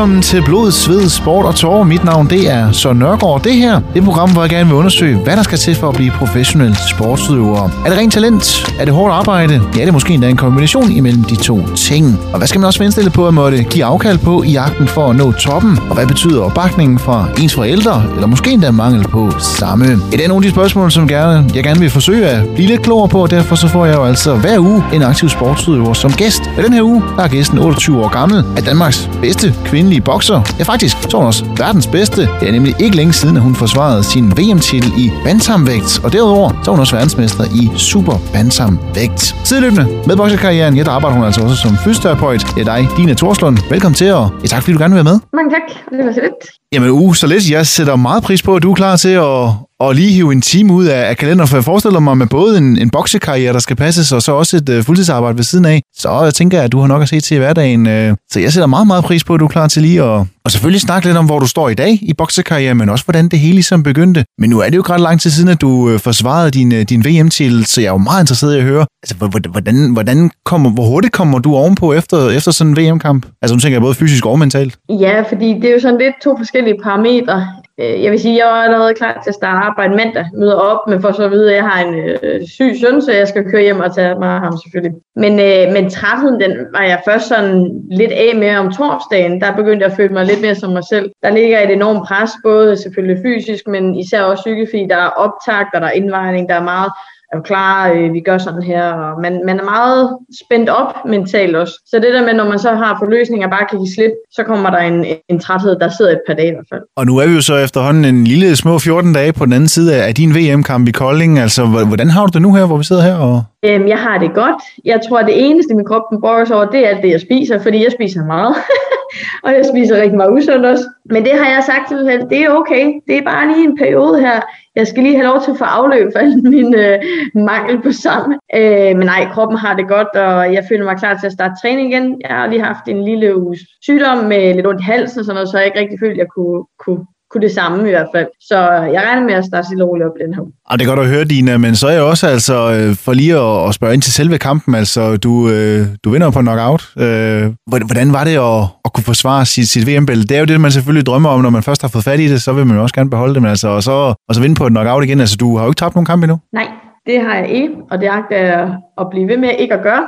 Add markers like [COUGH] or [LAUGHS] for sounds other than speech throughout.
Velkommen til Blod, Sved, Sport og Tårer. Mit navn det er Søren Nørgaard. Det her det er program, hvor jeg gerne vil undersøge, hvad der skal til for at blive professionel sportsudøver. Er det rent talent? Er det hårdt arbejde? Ja, det er måske endda en kombination imellem de to ting. Og hvad skal man også være indstillet på at måtte give afkald på i jagten for at nå toppen? Og hvad betyder opbakningen fra ens forældre? Eller måske endda mangel på samme? Det er nogle af de spørgsmål, som gerne, jeg gerne vil forsøge at blive lidt klogere på, og derfor så får jeg jo altså hver uge en aktiv sportsudøver som gæst. Og den her uge, der er gæsten 28 år gammel, er Danmarks bedste kvinde kvindelige bokser. Ja, faktisk, så er hun også verdens bedste. Det er nemlig ikke længe siden, at hun forsvarede sin VM-titel i bantamvægt. Og derudover, så er hun også verdensmester i super bantamvægt. Sideløbende med bokserkarrieren, ja, der arbejder hun altså også som fysioterapeut. Det er dig, Dina Torslund. Velkommen til, og ja, tak fordi du gerne vil være med. Mange tak, det var så lidt. Jamen, uh, så lidt. Jeg sætter meget pris på, at du er klar til at, at lige hive en time ud af, af kalenderen, for jeg forestiller mig med både en, en boksekarriere, der skal passes, og så også et uh, fuldtidsarbejde ved siden af. Så jeg tænker, at du har nok at se til i hverdagen. Uh, så jeg sætter meget, meget pris på, at du er klar til lige at og selvfølgelig snakke lidt om, hvor du står i dag i boksekarrieren, men også hvordan det hele ligesom begyndte. Men nu er det jo ret lang tid siden, at du øh, forsvarede din, øh, din VM-titel, så jeg er jo meget interesseret i at høre, altså, hvordan, hvordan kommer, hvor hurtigt kommer du ovenpå efter, efter sådan en VM-kamp? Altså nu tænker jeg både fysisk og mentalt. Ja, fordi det er jo sådan lidt to forskellige parametre. Øh, jeg vil sige, jeg er allerede klar til at starte arbejde mandag, møder op, men for så at vide, at jeg har en øh, syg søn, så jeg skal køre hjem og tage mig af ham selvfølgelig. Men, øh, men trætheden, den var jeg først sådan lidt af med om torsdagen. Der begyndte jeg at føle mig lidt mere som mig selv. Der ligger et enormt pres, både selvfølgelig fysisk, men især også psykisk, fordi der er optag, der er indvejning, der er meget er du klar, øh, vi gør sådan her, og man, man er meget spændt op mentalt også. Så det der med, når man så har forløsninger bare kan give slip, så kommer der en, en træthed, der sidder et par dage i hvert fald. Og nu er vi jo så efterhånden en lille små 14 dage på den anden side af din VM-kamp i Kolding. Altså, hvordan har du det nu her, hvor vi sidder her? Og... Øhm, jeg har det godt. Jeg tror, at det eneste, min krop brokker sig over, det er det, jeg spiser, fordi jeg spiser meget. [LAUGHS] [LAUGHS] og jeg spiser rigtig meget usundt også. Men det har jeg sagt til mig selv, det er okay. Det er bare lige en periode her. Jeg skal lige have lov til at få afløb for al [LAUGHS] min øh, mangel på sammen. Øh, men nej, kroppen har det godt, og jeg føler mig klar til at starte træning igen. Jeg har lige haft en lille uges sygdom med lidt ondt i halsen og sådan noget, så jeg ikke rigtig følte, at jeg kunne, kunne kunne det samme i hvert fald. Så jeg regner med at starte stille roligt op den her. Og det er godt at høre, Dina, men så er jeg også altså, øh, for lige at, at spørge ind til selve kampen, altså du, øh, du vinder på knockout. Øh, hvordan var det at, at kunne forsvare sit, sit VM-bælte? Det er jo det, man selvfølgelig drømmer om, når man først har fået fat i det, så vil man jo også gerne beholde det, men altså, og, så, og så vinde på et knockout igen. Altså, du har jo ikke tabt nogen kamp endnu. Nej, det har jeg ikke, og det agter jeg at blive ved med ikke at gøre.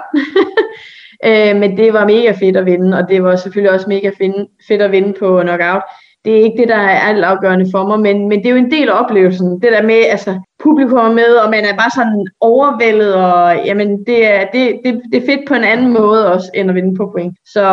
[LAUGHS] men det var mega fedt at vinde, og det var selvfølgelig også mega fedt at vinde på knockout det er ikke det, der er alt afgørende for mig, men, men det er jo en del af oplevelsen. Det der med, altså, publikum er med, og man er bare sådan overvældet, og jamen, det er, det, det, det er fedt på en anden måde også, end at vinde på point. Så,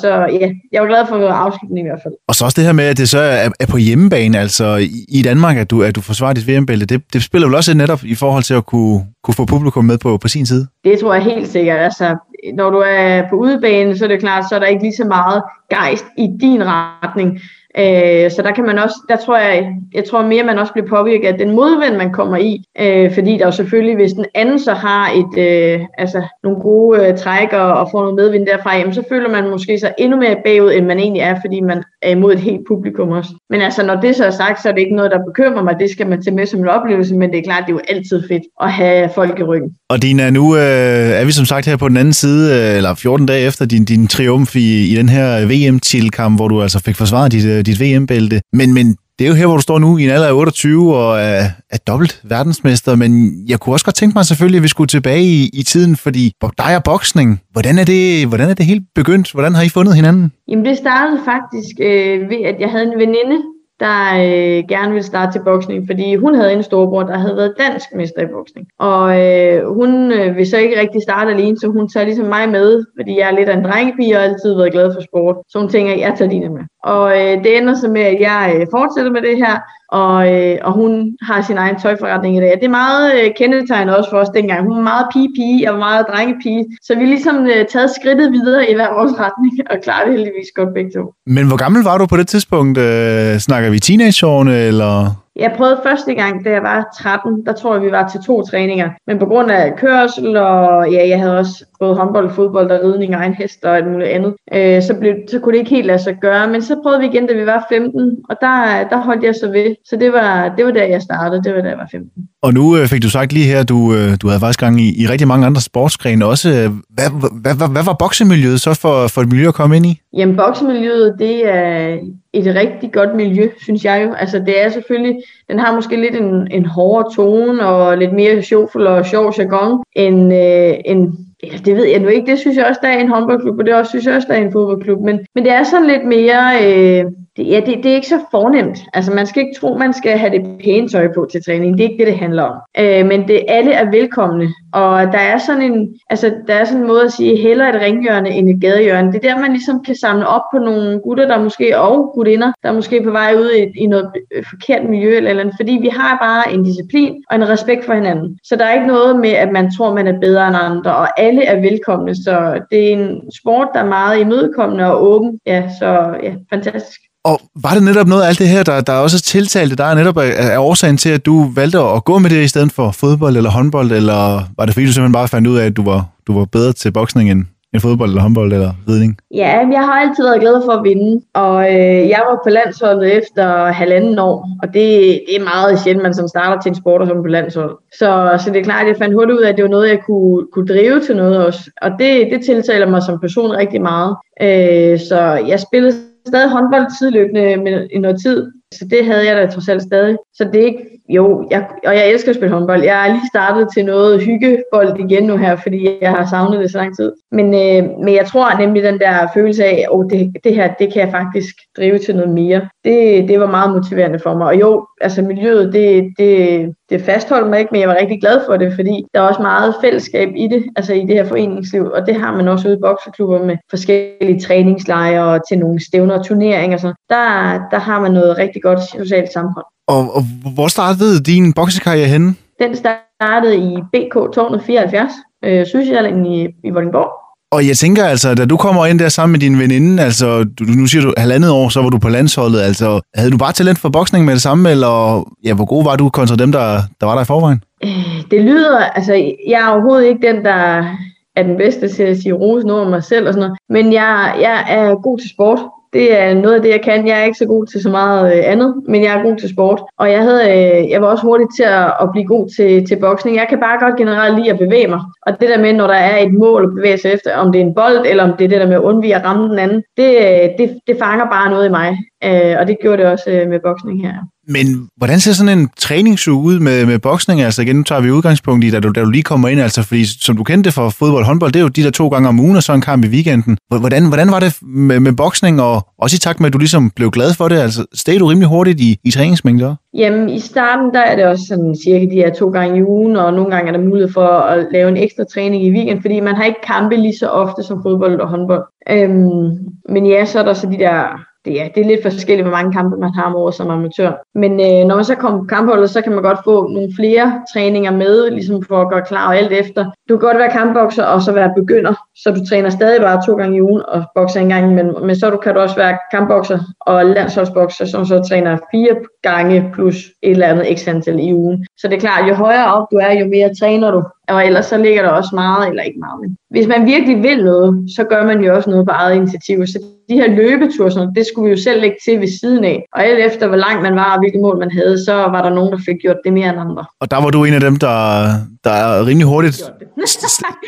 så ja, jeg var glad for afslutningen i hvert fald. Og så også det her med, at det så er, er på hjemmebane, altså i Danmark, at du, at du forsvarer dit VM-bælte, det, det spiller vel også netop i forhold til at kunne, kunne få publikum med på, på sin side? Det tror jeg helt sikkert. Altså, når du er på udebane, så er det klart, så er der ikke lige så meget gejst i din retning. Øh, så der kan man også, der tror jeg, jeg tror mere, man også bliver påvirket af den modvind, man kommer i. Øh, fordi der jo selvfølgelig, hvis den anden så har et, øh, altså nogle gode øh, træk og, og får noget medvind derfra, jamen, så føler man måske sig endnu mere bagud, end man egentlig er, fordi man er imod et helt publikum også. Men altså, når det så er sagt, så er det ikke noget, der bekymrer mig. Det skal man tage med som en oplevelse, men det er klart, det er jo altid fedt at have folk i ryggen. Og Dina, nu øh, er vi som sagt her på den anden side, øh, eller 14 dage efter din, din triumf i, i den her VM-tilkamp, hvor du altså fik forsvaret dit, øh, Øh, dit VM-bælte. Men, men det er jo her, hvor du står nu i en alder af 28 og er, er dobbelt verdensmester, men jeg kunne også godt tænke mig selvfølgelig, at vi skulle tilbage i, i tiden, fordi dig og boksning, hvordan er, det, hvordan er det helt begyndt? Hvordan har I fundet hinanden? Jamen det startede faktisk øh, ved, at jeg havde en veninde, der øh, gerne ville starte til boksning, fordi hun havde en storbror, der havde været dansk mester i boksning. Og øh, hun øh, vil så ikke rigtig starte alene, så hun tager ligesom mig med, fordi jeg er lidt af en drengepige og altid været glad for sport. Så hun tænker, at jeg tager dine med. Og øh, det ender så med, at jeg øh, fortsætter med det her, og, øh, og hun har sin egen tøjforretning i dag. Det er meget øh, kendetegnende også for os dengang. Hun var meget pige-pige, jeg var meget drengepige. Så vi ligesom øh, taget skridtet videre i hver vores retning, og klarer det heldigvis godt begge to. Men hvor gammel var du på det tidspunkt? Øh, snakker vi teenageårene, eller? Jeg prøvede første gang, da jeg var 13, der tror jeg, vi var til to træninger. Men på grund af kørsel, og ja, jeg havde også både håndbold, fodbold og ridning og en hest og alt muligt andet, øh, så, blev, så kunne det ikke helt lade sig gøre. Men så prøvede vi igen, da vi var 15, og der, der holdt jeg så ved. Så det var, det var der, jeg startede. Det var da jeg var 15. Og nu øh, fik du sagt lige her, du, øh, du havde faktisk gang i, i rigtig mange andre sportsgrene også. Hvad, hvad, hvad, hvad var boksemiljøet så for, for et miljø at komme ind i? Jamen, boksemiljøet, det er et rigtig godt miljø, synes jeg jo. Altså, det er selvfølgelig, den har måske lidt en, en hårdere tone og lidt mere sjovfuld og sjov jargon end, øh, end eller det ved jeg nu ikke, det synes jeg også, der er en håndboldklub, og det også, synes jeg også, der er en fodboldklub, men, men det er sådan lidt mere, øh, det, ja, det, det er ikke så fornemt. Altså man skal ikke tro, man skal have det pæne tøj på til træning, det er ikke det, det handler om. Øh, men det, alle er velkomne, og der er sådan en, altså der er sådan en måde at sige, hellere et ringhjørne end et gadehjørne. Det er der, man ligesom kan samle op på nogle gutter, der måske, og gutinder, der er måske på vej ud i, i noget forkert miljø eller eller andet, fordi vi har bare en disciplin og en respekt for hinanden. Så der er ikke noget med, at man tror, man er bedre end andre, og alle er velkomne, så det er en sport, der er meget imødekommende og åben. Ja, så ja, fantastisk. Og var det netop noget af alt det her, der, der også tiltalte dig, netop er, er årsagen til, at du valgte at gå med det i stedet for fodbold eller håndbold, eller var det fordi, du simpelthen bare fandt ud af, at du var, du var bedre til boksning end, end fodbold eller håndbold eller ridning? Ja, jeg har altid været glad for at vinde, og øh, jeg var på landsholdet efter halvanden år, og det, det er meget sjældent, man som starter til en sport og som på landshold. Så, så det er klart, at jeg fandt hurtigt ud af, at det var noget, jeg kunne, kunne drive til noget også, og det, det tiltaler mig som person rigtig meget. Øh, så jeg spillede stadig håndbold tidløbende med, i noget tid, så det havde jeg da trods alt stadig. Så det er ikke, jo, jeg, og jeg elsker at spille håndbold. Jeg er lige startet til noget hyggebold igen nu her, fordi jeg har savnet det så lang tid. Men, øh, men jeg tror nemlig den der følelse af, at oh, det, det her, det kan jeg faktisk drive til noget mere. Det, det var meget motiverende for mig. Og jo, altså miljøet, det, det, det fastholdt mig ikke, men jeg var rigtig glad for det, fordi der er også meget fællesskab i det, altså i det her foreningsliv, og det har man også ude i bokseklubber med forskellige træningslejre og til nogle stævner og turneringer. Så der, der har man noget rigtig godt socialt samfund. Og, og hvor startede din boksekarriere henne? Den startede i BK 274, øh, Sydsjælland i, i Vordingborg. Og jeg tænker altså, da du kommer ind der sammen med din veninde, altså du, nu siger du halvandet år, så var du på landsholdet, altså havde du bare talent for boksning med det samme, eller ja, hvor god var du kontra dem, der, der var der i forvejen? Øh, det lyder, altså jeg er overhovedet ikke den, der er den bedste til at sige rose noget om mig selv og sådan noget, men jeg, jeg er god til sport, det er noget af det, jeg kan. Jeg er ikke så god til så meget øh, andet, men jeg er god til sport. Og jeg, havde, øh, jeg var også hurtig til at, at blive god til, til boksning. Jeg kan bare godt generelt lide at bevæge mig. Og det der med, når der er et mål at bevæge sig efter, om det er en bold, eller om det er det der med at undvige at ramme den anden, det, øh, det, det fanger bare noget i mig. Og det gjorde det også med boksning her. Men hvordan ser sådan en træningsuge ud med, med boksning? Altså igen, nu tager vi udgangspunkt i, da du, da du lige kommer ind, altså fordi som du kendte fra fodbold og håndbold, det er jo de der to gange om ugen og så en kamp i weekenden. Hvordan, hvordan var det med, med boksning, og også i takt med, at du ligesom blev glad for det? Altså steg du rimelig hurtigt i, i træningsmængder? Jamen i starten, der er det også sådan cirka de her to gange i ugen, og nogle gange er der mulighed for at lave en ekstra træning i weekend, fordi man har ikke kampe lige så ofte som fodbold og håndbold. Øhm, men ja, så er der så de der det, ja, det er lidt forskelligt, hvor mange kampe man har om året som amatør. Men øh, når man så kommer på kampholdet, så kan man godt få nogle flere træninger med, ligesom for at gøre klar og alt efter. Du kan godt være kampbokser og så være begynder, så du træner stadig bare to gange i ugen og bokser en gang imellem. Men så kan du også være kampbokser og landsholdsbokser, som så træner fire gange plus et eller andet x antal i ugen. Så det er klart, jo højere op du er, jo mere træner du. Og ellers så ligger der også meget, eller ikke meget, men hvis man virkelig vil noget, så gør man jo også noget på eget initiativ. Så de her løbeture, sådan, det skulle vi jo selv lægge til ved siden af. Og alt efter, hvor langt man var og hvilke mål man havde, så var der nogen, der fik gjort det mere end andre. Og der var du en af dem, der, der er rimelig hurtigt.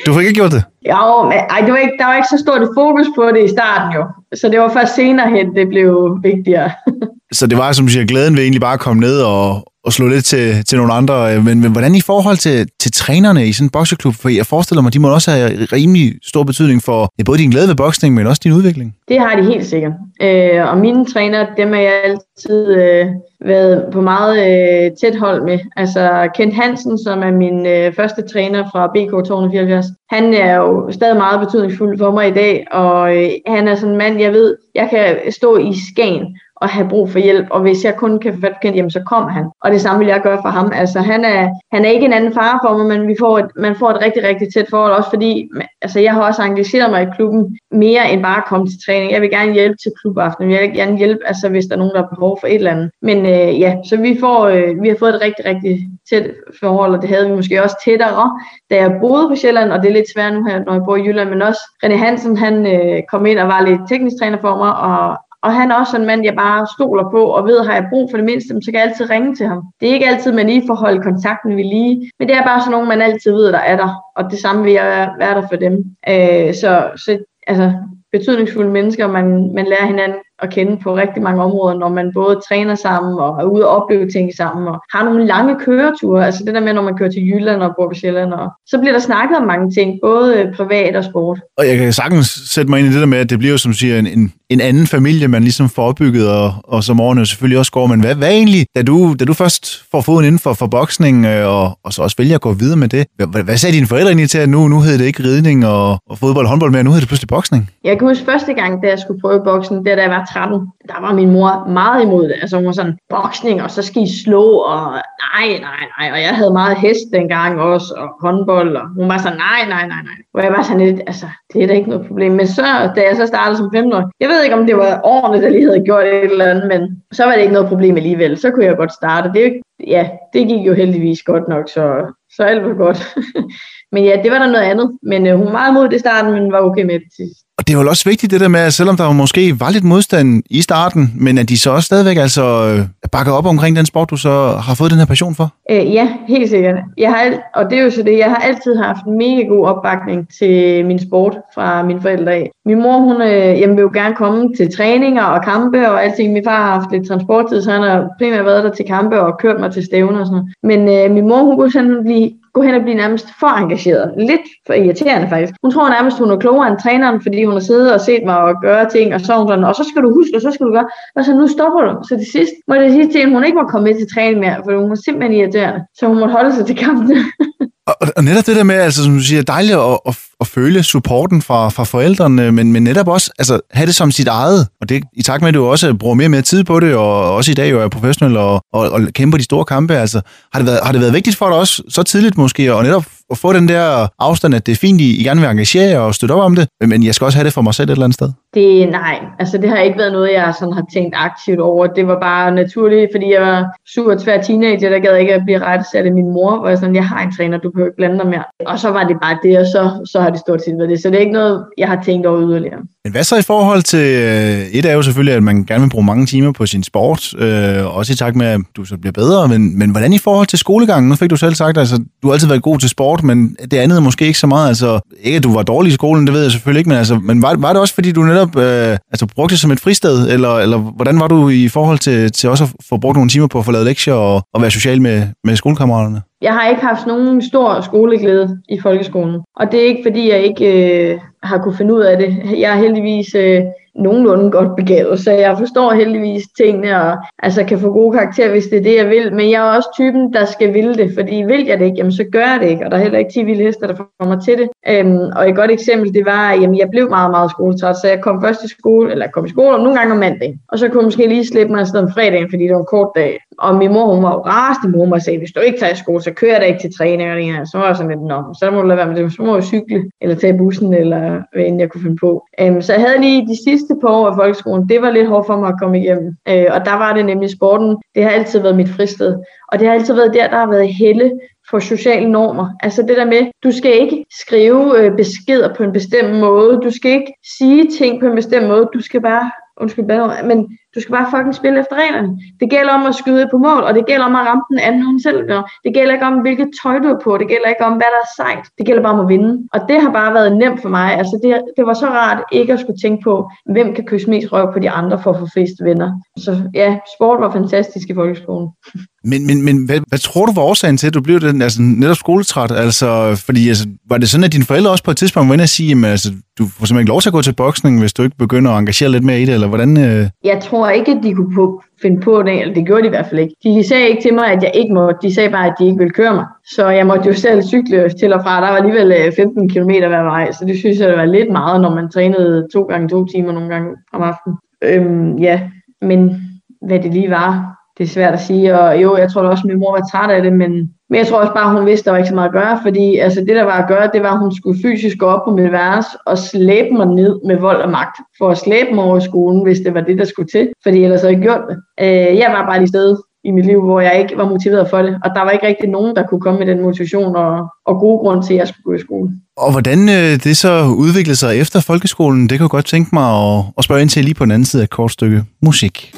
du fik ikke gjort det? Ja, men ej, det var ikke, der var ikke så stort et fokus på det i starten jo. Så det var først senere hen, det blev vigtigere. [LAUGHS] så det var, som du siger, glæden ved egentlig bare at komme ned og, og slå lidt til, til nogle andre. Men, men hvordan i forhold til, til trænerne i sådan en bokseklub? For jeg forestiller mig, de må også have rimelig stor betydning for ja, både din glæde ved boksning, men også din udvikling. Det har de helt sikkert. Øh, og mine træner, dem er jeg altid øh, været på meget øh, tæt hold med. Altså Kent Hansen, som er min øh, første træner fra BK 274, han er jo stadig meget betydningsfuld for mig i dag, og øh, han er sådan en mand, jeg ved, jeg kan stå i Skagen og have brug for hjælp, og hvis jeg kun kan få fat kendt, jamen så kommer han. Og det samme vil jeg gøre for ham. Altså han er, han er ikke en anden far for mig, men vi får et, man får et rigtig, rigtig tæt forhold, også fordi altså, jeg har også engageret mig i klubben mere end bare at komme til træning. Jeg vil gerne hjælpe til klubaften. Jeg vil gerne hjælpe, altså, hvis der er nogen, der har behov for et eller andet. Men øh, ja, så vi, får, øh, vi har fået et rigtig, rigtig tæt forhold, og det havde vi måske også tættere, da jeg boede på Sjælland, og det er lidt svært nu her, når jeg bor i Jylland, men også René Hansen, han øh, kom ind og var lidt teknisk træner for mig, og og han er også en mand, jeg bare stoler på, og ved, har jeg brug for det mindste, så kan jeg altid ringe til ham. Det er ikke altid, man lige får holdt kontakten ved lige, men det er bare sådan nogen, man altid ved, der er der. Og det samme vil jeg være der for dem. Øh, så, så altså, betydningsfulde mennesker, man, man lærer hinanden at kende på rigtig mange områder, når man både træner sammen og er ude og opleve ting sammen og har nogle lange køreture. Altså det der med, når man kører til Jylland og bor på Sjælland. Og så bliver der snakket om mange ting, både privat og sport. Og jeg kan sagtens sætte mig ind i det der med, at det bliver som du siger, en, en, en anden familie, man ligesom får opbygget, og, og som årene selvfølgelig også går. Men hvad, hvad egentlig, da du, da du først får foden inden for, for boksning, øh, og, og så også vælger at gå videre med det, hvad, hvad sagde dine forældre egentlig til, at nu, nu hed det ikke ridning og, og fodbold og håndbold mere, nu hed det pludselig boksning? Jeg kan huske første gang, da jeg skulle prøve boksen, der da jeg var 13, der var min mor meget imod det. Altså hun var sådan, boksning, og så skal I slå, og nej, nej, nej. Og jeg havde meget hest dengang også, og håndbold, og hun var sådan, nej, nej, nej, nej. Og jeg var sådan lidt, altså, det er da ikke noget problem. Men så, da jeg så startede som 15 år, jeg ved ikke, om det var årene, der lige havde gjort et eller andet, men så var det ikke noget problem alligevel. Så kunne jeg godt starte. Det, ja, det gik jo heldigvis godt nok, så, så alt var godt. [LAUGHS] men ja, det var der noget andet. Men øh, hun var meget imod det i starten, men var okay med det til og det er jo også vigtigt det der med, at selvom der måske var lidt modstand i starten, men at de så også stadigvæk altså øh, bakker op omkring den sport, du så har fået den her passion for? Øh, ja, helt sikkert. Jeg har, og det er jo så det, jeg har altid haft en mega god opbakning til min sport fra mine forældre af. Min mor, hun øh, jamen, vil jo gerne komme til træninger og kampe og alting. Min far har haft lidt transporttid, så han har primært været der til kampe og kørt mig til stævner og sådan noget. Men øh, min mor, hun kunne sådan blive gå hen og blive nærmest for engageret. Lidt for irriterende faktisk. Hun tror nærmest, hun er klogere end træneren, fordi hun har siddet og set mig og gøre ting, og sådan, hun sådan, og så skal du huske, og så skal du gøre, og så nu stopper du. Så til sidst må jeg sige til hende, hun ikke må komme med til træning mere, for hun var simpelthen irriterende. Så hun måtte holde sig til kampen. [LAUGHS] Og, og netop det der med, altså, som du siger, dejligt at, at, at føle supporten fra, fra forældrene, men, men netop også altså, have det som sit eget. Og det, i takt med, at du også bruger mere og mere tid på det, og også i dag jo er professionel og, og, og kæmper de store kampe, altså, har, det været, har det været vigtigt for dig også så tidligt måske, og netop at få den der afstand, at det er fint, I, I gerne vil engagere og støtte op om det, men jeg skal også have det for mig selv et eller andet sted? Det, nej, altså det har ikke været noget, jeg sådan har tænkt aktivt over. Det var bare naturligt, fordi jeg var super tvær teenager, der gad ikke at blive rettesat af min mor, hvor jeg sådan, jeg har en træner, du behøver ikke blande dig mere. Og så var det bare det, og så, så har det stort set været det. Så det er ikke noget, jeg har tænkt over yderligere. Men hvad så i forhold til, øh, et er jo selvfølgelig, at man gerne vil bruge mange timer på sin sport, øh, også i takt med, at du så bliver bedre, men, men hvordan i forhold til skolegangen? Nu fik du selv sagt, altså, du har altid været god til sport, men det andet er måske ikke så meget, altså, ikke at du var dårlig i skolen, det ved jeg selvfølgelig ikke, men, altså, men var, var det også, fordi du netop øh, altså, brugte det som et fristed, eller, eller hvordan var du i forhold til, til også at få brugt nogle timer på at få lavet lektier og, og være social med, med skolekammeraterne? Jeg har ikke haft nogen stor skoleglæde i folkeskolen, og det er ikke, fordi jeg ikke øh, har kunne finde ud af det. Jeg er heldigvis øh, nogenlunde godt begavet, så jeg forstår heldigvis tingene og altså kan få gode karakterer, hvis det er det, jeg vil. Men jeg er også typen, der skal ville det, fordi vil jeg det ikke, jamen så gør jeg det ikke, og der er heller ikke 10 vilde hester, der får mig til det. Øhm, og et godt eksempel, det var, at jeg blev meget, meget skoletræt, så jeg kom først i skole, eller kom i skole om nogle gange om mandag, og så kunne jeg måske lige slippe mig afsted om fredagen, fordi det var en kort dag. Og min mor, hun var jo rasende mor og sagde, hvis du ikke tager i skole, så kører jeg ikke til træning. Og så var jeg sådan lidt, Nå, så må du lade være med det. Så må jeg cykle, eller tage bussen, eller hvad end jeg kunne finde på. Øhm, så jeg havde lige de sidste par år af folkeskolen, det var lidt hårdt for mig at komme igennem. Øh, og der var det nemlig sporten. Det har altid været mit fristed. Og det har altid været der, der har været helle for sociale normer. Altså det der med, du skal ikke skrive øh, beskeder på en bestemt måde, du skal ikke sige ting på en bestemt måde, du skal bare, undskyld, men du skal bare fucking spille efter reglerne. Det gælder om at skyde på mål, og det gælder om at ramme den anden hun selv gør. Det gælder ikke om, hvilket tøj du er på. Det gælder ikke om, hvad der er sejt. Det gælder bare om at vinde. Og det har bare været nemt for mig. Altså, det, det var så rart ikke at skulle tænke på, hvem kan kysse mest røv på de andre for at få flest venner. Så ja, sport var fantastisk i folkeskolen. [LAUGHS] Men, men, men hvad, hvad tror du var årsagen til, at du blev den, altså, netop skoletræt? Altså, fordi altså, var det sådan, at dine forældre også på et tidspunkt var inde og sige, at altså, du får simpelthen ikke lov til at gå til boksning, hvis du ikke begynder at engagere lidt mere i det, eller hvordan? Øh... Jeg tror ikke, at de kunne på, finde på det, eller det gjorde de i hvert fald ikke. De sagde ikke til mig, at jeg ikke måtte, de sagde bare, at de ikke ville køre mig. Så jeg måtte jo selv cykle til og fra. Der var alligevel øh, 15 km hver vej, så det synes jeg, det var lidt meget, når man trænede to gange to timer nogle gange om aftenen. Øhm, ja, men hvad det lige var, det er svært at sige. Og jo, jeg tror da også, at min mor var træt af det, men, men jeg tror også bare, hun vidste, at der var ikke så meget at gøre, fordi altså, det, der var at gøre, det var, at hun skulle fysisk gå op på mit værelse og slæbe mig ned med vold og magt, for at slæbe mig over i skolen, hvis det var det, der skulle til, fordi ellers havde jeg ikke gjort det. Øh, jeg var bare lige sted i mit liv, hvor jeg ikke var motiveret for det. Og der var ikke rigtig nogen, der kunne komme med den motivation og, og gode grund til, at jeg skulle gå i skole. Og hvordan øh, det så udviklede sig efter folkeskolen, det kan jeg godt tænke mig at, at spørge ind til lige på den anden side af et kort stykke musik.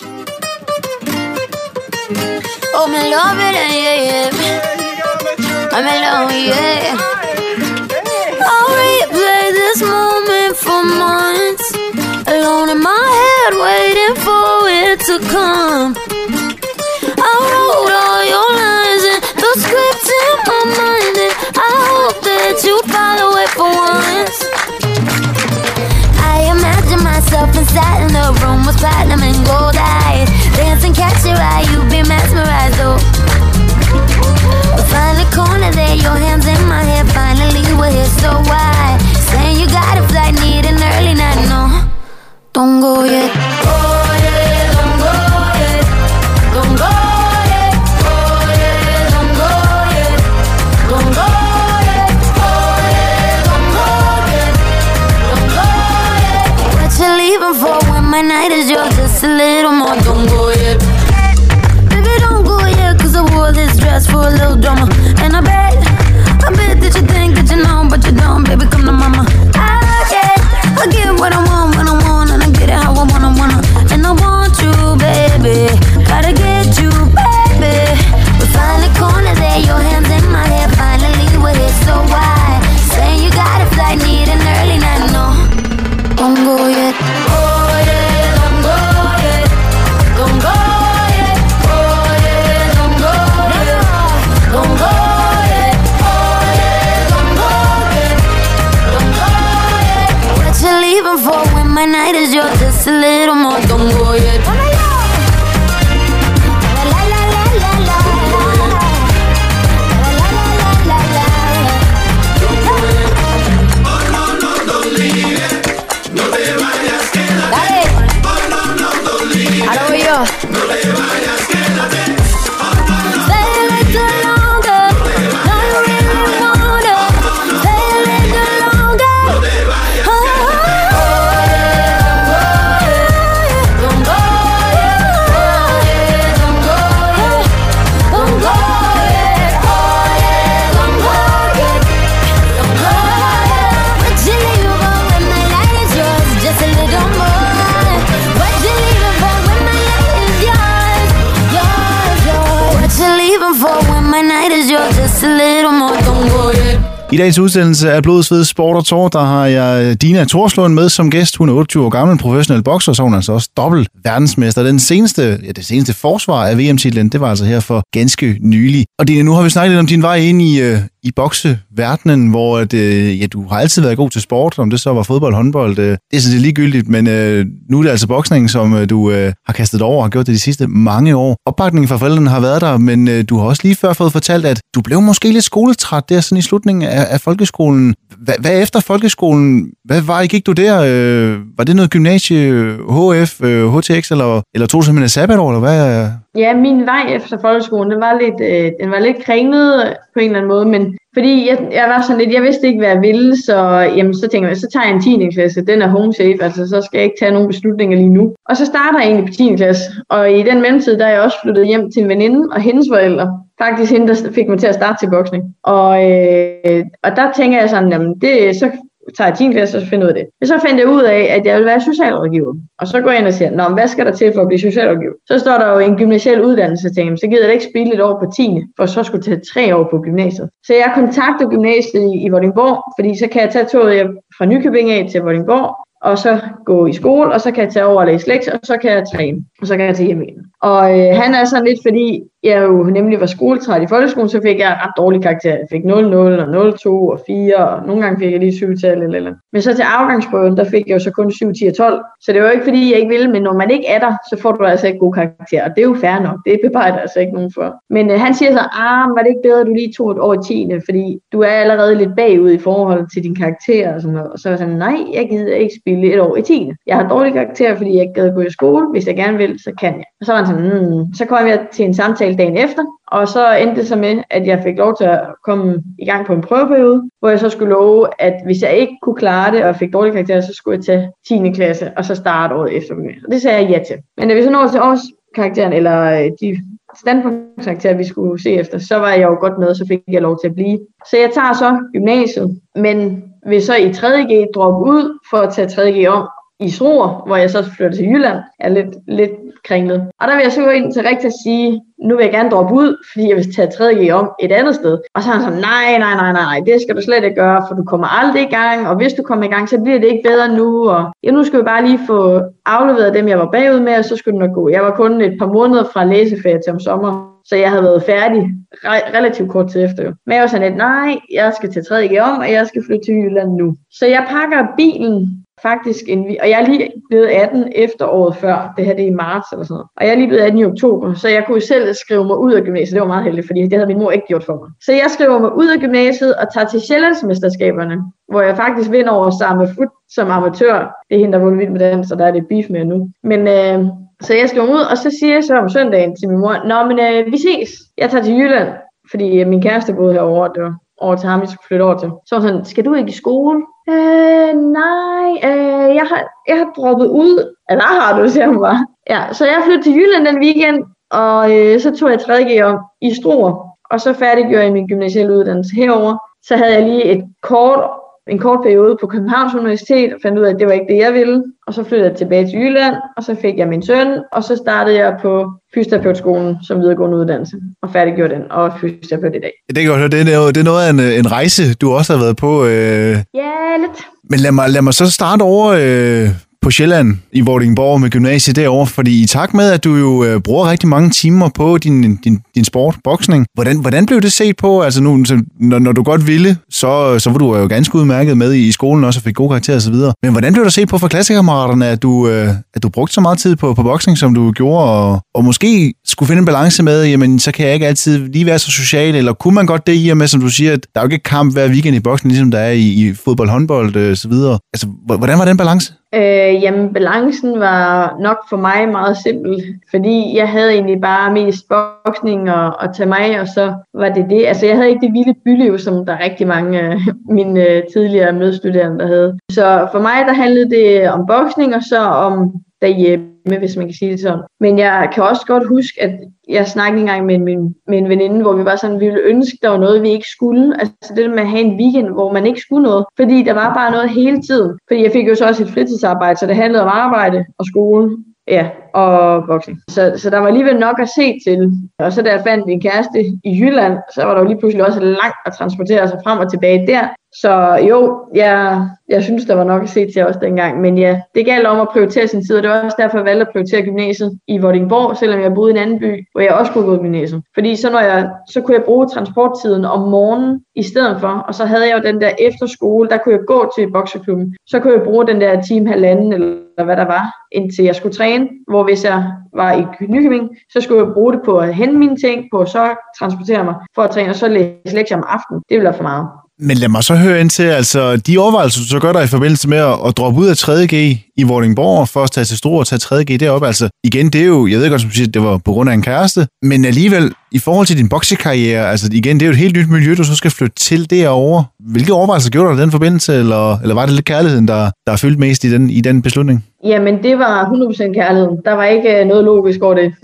Oh, my love it, yeah, yeah. I'm alone, yeah. I'll replay this moment for months. Alone in my head, waiting for it to come. I wrote all your lines and the script in my mind, and I hope that you follow it for once. I imagine myself inside in the room with platinum and gold eyes, dancing, catch your eye, you be mesmerized, oh. Find the corner there, your hands in my hair. Finally, we're here, so why? Saying you got a flight, need an early night, no. Don't go yet. Oh, leaving for when my night is yours Just a little I dagens udsendelse af Blodsved Sport og Tor, der har jeg øh, Dina Torslund med som gæst. Hun er 28 år gammel, professionel bokser, så hun er altså også dobbelt verdensmester. Den seneste, ja, det seneste forsvar af VM-titlen, det var altså her for ganske nylig. Og Dina, nu har vi snakket lidt om din vej ind i, øh, i bokseverdenen, hvor at, øh, ja, du har altid været god til sport, om det så var fodbold, håndbold, øh, det er sådan set ligegyldigt, men øh, nu er det altså boksning, som øh, du øh, har kastet over og har gjort det de sidste mange år. Opbakningen fra forældrene har været der, men øh, du har også lige før fået fortalt, at du blev måske lidt skoletræt der sådan i slutningen af, af folkeskolen. Hvad, hvad efter folkeskolen? Hvad var I gik du der? Øh, var det noget gymnasie, HF, øh, HTX, eller, eller tog du simpelthen sabbatår, eller hvad? Ja, min vej efter folkeskolen, den var lidt, øh, den var lidt kringlet på en eller anden måde, men fordi jeg, jeg var sådan lidt, jeg vidste ikke, hvad jeg ville, så, jamen, så tænkte jeg, så tager jeg en 10. klasse, den er home safe, altså så skal jeg ikke tage nogen beslutninger lige nu. Og så starter jeg egentlig på 10. klasse, og i den mellemtid, der er jeg også flyttet hjem til en veninde og hendes forældre. Faktisk hende, der fik mig til at starte til boksning. Og, øh, og der tænker jeg sådan, jamen det, så tager jeg 10. klasse og så finder ud af det. Og så fandt jeg ud af, at jeg ville være socialrådgiver. Og så går jeg ind og siger, Nå, hvad skal der til for at blive socialrådgiver? Så står der jo en gymnasial uddannelse, tænker så gider jeg ikke spille et år på 10. For så skulle tage tre år på gymnasiet. Så jeg kontakter gymnasiet i, i Vordingborg, fordi så kan jeg tage toget fra Nykøbing af til Vordingborg, og så gå i skole, og så kan jeg tage over og læse lektier, og så kan jeg træne, og så kan jeg tage hjem igen. Og øh, han er sådan lidt, fordi jeg jo nemlig var skoletræt i folkeskolen, så fik jeg ret dårlige karakterer. Jeg fik 0-0 og 0-2 og 4, og nogle gange fik jeg lige 7 tal eller eller. Men så til afgangsprøven, der fik jeg jo så kun 7, 10 og 12. Så det var jo ikke fordi, jeg ikke ville, men når man ikke er der, så får du altså ikke gode karakterer. Og det er jo fair nok. Det bebrejder altså ikke nogen for. Men øh, han siger så, ah, var det ikke bedre, at du lige tog et år i 10. Fordi du er allerede lidt bagud i forhold til din karakter. Og, sådan noget. og så var jeg sådan, nej, jeg gider ikke spille et år i 10. Jeg har dårlige karakterer, fordi jeg ikke gad gå i skole. Hvis jeg gerne vil, så kan jeg. Og så var han sådan, mm. så kom jeg til en samtale dagen efter, og så endte det så med, at jeg fik lov til at komme i gang på en prøveperiode, hvor jeg så skulle love, at hvis jeg ikke kunne klare det og fik dårlige karakterer, så skulle jeg tage 10. klasse og så starte året efter. Og det sagde jeg ja til. Men da vi så nåede til årskarakteren, eller øh, de standpunktskarakterer, vi skulle se efter, så var jeg jo godt med, så fik jeg lov til at blive. Så jeg tager så gymnasiet, men vil så i 3.G droppe ud for at tage 3.G om, i Struer, hvor jeg så flytter til Jylland, er lidt, lidt kringlet. Og der vil jeg så gå ind til rigtig at sige, nu vil jeg gerne droppe ud, fordi jeg vil tage 3G om et andet sted. Og så er han sådan, nej, nej, nej, nej, det skal du slet ikke gøre, for du kommer aldrig i gang, og hvis du kommer i gang, så bliver det ikke bedre nu, og ja, nu skal vi bare lige få afleveret dem, jeg var bagud med, og så skulle det nok gå. Jeg var kun et par måneder fra læseferie til om sommer, så jeg havde været færdig re- relativt kort tid efter. Jo. Men jeg var sådan lidt, nej, jeg skal til 3G om, og jeg skal flytte til Jylland nu. Så jeg pakker bilen faktisk en, og jeg er lige blevet 18 efteråret før, det her det er i marts eller sådan noget, og jeg er lige blevet 18 i oktober, så jeg kunne selv skrive mig ud af gymnasiet, det var meget heldigt, fordi det havde min mor ikke gjort for mig. Så jeg skriver mig ud af gymnasiet og tager til Sjællandsmesterskaberne, hvor jeg faktisk vinder over samme fod som amatør. Det er hende, der vundet vidt med den, så der er det beef med nu. Men øh, så jeg skriver ud, og så siger jeg så om søndagen til min mor, Nå, men øh, vi ses. Jeg tager til Jylland, fordi øh, min kæreste boede herovre, det var over til ham, vi skulle flytte over til. Så var sådan, skal du ikke i skole? Øh, nej, øh, jeg, har, jeg har droppet ud. Eller har du, siger hun bare. Ja, så jeg flyttede til Jylland den weekend, og øh, så tog jeg 3.G om i Struer, og så færdiggjorde jeg min gymnasiale uddannelse herover. Så havde jeg lige et kort en kort periode på Københavns Universitet og fandt ud af, at det var ikke det, jeg ville. Og så flyttede jeg tilbage til Jylland, og så fik jeg min søn, og så startede jeg på fysioterapeutskolen som videregående uddannelse, og færdiggjorde den, og fysioterapeut i dag. Det kan godt det er, det er noget af en, en rejse, du også har været på. Øh... Ja, lidt. Men lad mig, lad mig så starte over øh, på Sjælland i Vordingborg med gymnasiet derovre, fordi i takt med, at du jo øh, bruger rigtig mange timer på din, din, din sport, boksning, hvordan, hvordan blev det set på? Altså nu, så, når, når du godt ville, så, så var du jo ganske udmærket med i, i skolen også og fik gode karakterer osv. Men hvordan blev det set på for klassekammeraterne, at du, øh, at du brugte så meget tid på, på boksning, som du gjorde, og, og måske skulle finde en balance med, jamen så kan jeg ikke altid lige være så social, eller kunne man godt det i og med, som du siger, at der er jo ikke kamp hver weekend i boksen, ligesom der er i, i fodbold, håndbold øh, så videre. Altså, hvordan var den balance? Øh, jamen, balancen var nok for mig meget simpel, fordi jeg havde egentlig bare mest boksning og, og tage mig, og så var det det. Altså, jeg havde ikke det vilde byliv, som der er rigtig mange øh, af mine øh, tidligere medstuderende, der havde. Så for mig, der handlede det om boksning, og så om derhjemme, hvis man kan sige det sådan. Men jeg kan også godt huske, at jeg snakkede engang med min, med en veninde, hvor vi var sådan, vi ville ønske, der var noget, vi ikke skulle. Altså det med at have en weekend, hvor man ikke skulle noget. Fordi der var bare noget hele tiden. Fordi jeg fik jo så også et fritidsarbejde, så det handlede om arbejde og skole. Ja, og boksning. Så, så der var alligevel nok at se til. Og så da jeg fandt min kæreste i Jylland, så var der jo lige pludselig også langt at transportere sig frem og tilbage der. Så jo, jeg, jeg synes, der var nok at se til også dengang. Men ja, det galt om at prioritere sin tid, og det var også derfor, jeg valgte at prioritere gymnasiet i Vordingborg, selvom jeg boede i en anden by, hvor jeg også kunne gå i gymnasiet. Fordi så, når jeg, så kunne jeg bruge transporttiden om morgenen i stedet for, og så havde jeg jo den der efterskole, der kunne jeg gå til bokseklubben. Så kunne jeg bruge den der time halvanden, eller hvad der var, indtil jeg skulle træne, hvor hvis jeg var i Nykøbing, så skulle jeg bruge det på at hente mine ting, på at så transportere mig for at træne, og så læse lektier om aftenen. Det ville være for meget. Men lad mig så høre ind til, altså de overvejelser, du så gør dig i forbindelse med at, at droppe ud af 3.G i Vordingborg, for at tage til Struer og tage 3.G derop, altså igen, det er jo, jeg ved godt, som du siger, det var på grund af en kæreste, men alligevel, i forhold til din boksekarriere, altså igen, det er jo et helt nyt miljø, du så skal flytte til derovre. Hvilke overvejelser gjorde du i den forbindelse, eller, eller var det lidt kærligheden, der, der er fyldt mest i den, i den beslutning? Jamen, det var 100% kærligheden. Der var ikke øh, noget logisk over det.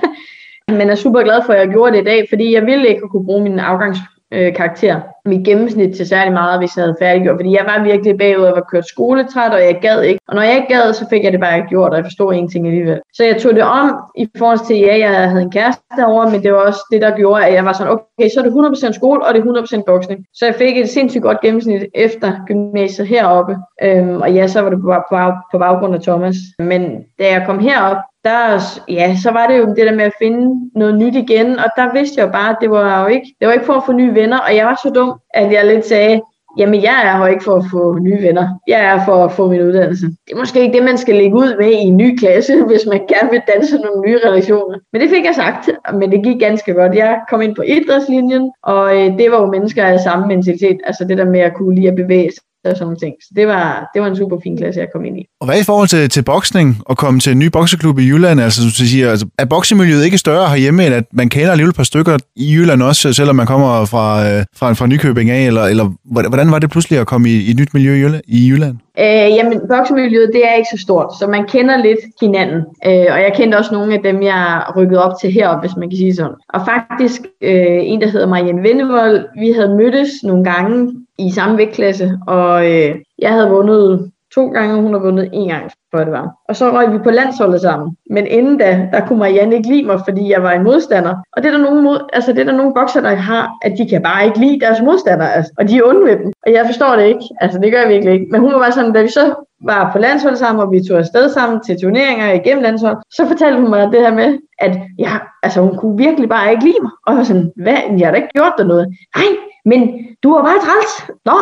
[LAUGHS] men jeg er super glad for, at jeg gjorde det i dag, fordi jeg ville ikke kunne bruge min afgangs øh, karakter. Mit gennemsnit til særlig meget, hvis jeg havde færdiggjort, fordi jeg var virkelig bagud og var kørt skoletræt, og jeg gad ikke. Og når jeg ikke gad, så fik jeg det bare ikke gjort, og jeg forstod ingenting alligevel. Så jeg tog det om i forhold til, ja, jeg havde en kæreste derovre, men det var også det, der gjorde, at jeg var sådan, okay, så er det 100% skole, og det er 100% boksning. Så jeg fik et sindssygt godt gennemsnit efter gymnasiet heroppe. Øhm, og ja, så var det på, på, på baggrund af Thomas. Men da jeg kom herop, der, ja, så var det jo det der med at finde noget nyt igen, og der vidste jeg jo bare, at det var jo ikke, det var ikke for at få nye venner, og jeg var så dum, at jeg lidt sagde, jamen jeg er her ikke for at få nye venner. Jeg er for at få min uddannelse. Det er måske ikke det, man skal lægge ud med i en ny klasse, [LAUGHS] hvis man gerne vil danse nogle nye relationer. Men det fik jeg sagt, men det gik ganske godt. Jeg kom ind på idrætslinjen, og øh, det var jo mennesker af samme mentalitet. Altså det der med at kunne lide at bevæge sig og sådan ting. Så det var, det var en super fin klasse, jeg kom ind i. Og hvad i forhold til, til boksning og komme til en ny bokseklub i Jylland? Altså, du siger, altså, er boksemiljøet ikke større herhjemme, end at man kender alligevel et par stykker i Jylland også, selvom man kommer fra, øh, fra, fra Nykøbing af? Eller, eller hvordan var det pludselig at komme i, i et nyt miljø i Jylland? Øh, jamen, boksemiljøet, det er ikke så stort, så man kender lidt hinanden. Øh, og jeg kendte også nogle af dem, jeg rykkede op til heroppe, hvis man kan sige sådan. Og faktisk, øh, en, der hedder Marianne Vendevold, vi havde mødtes nogle gange i samme vægtklasse, og øh, jeg havde vundet to gange, og hun har vundet en gang, for det var. Og så røg vi på landsholdet sammen. Men inden da, der kunne Marianne ikke lide mig, fordi jeg var en modstander. Og det er der nogle, mod, altså, det er der nogle bokser, der har, at de kan bare ikke lide deres modstandere, altså, og de er onde ved dem. Og jeg forstår det ikke. Altså, det gør jeg virkelig ikke. Men hun var bare sådan, da vi så var på landsholdet sammen, og vi tog afsted sammen til turneringer igennem landshold, så fortalte hun mig det her med, at ja, altså, hun kunne virkelig bare ikke lide mig. Og jeg var sådan, hvad? Jeg har da ikke gjort der noget. Nej, men du var bare træls. Nå,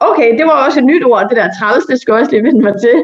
okay, det var også et nyt ord, det der træls, det skal også lige vende mig til.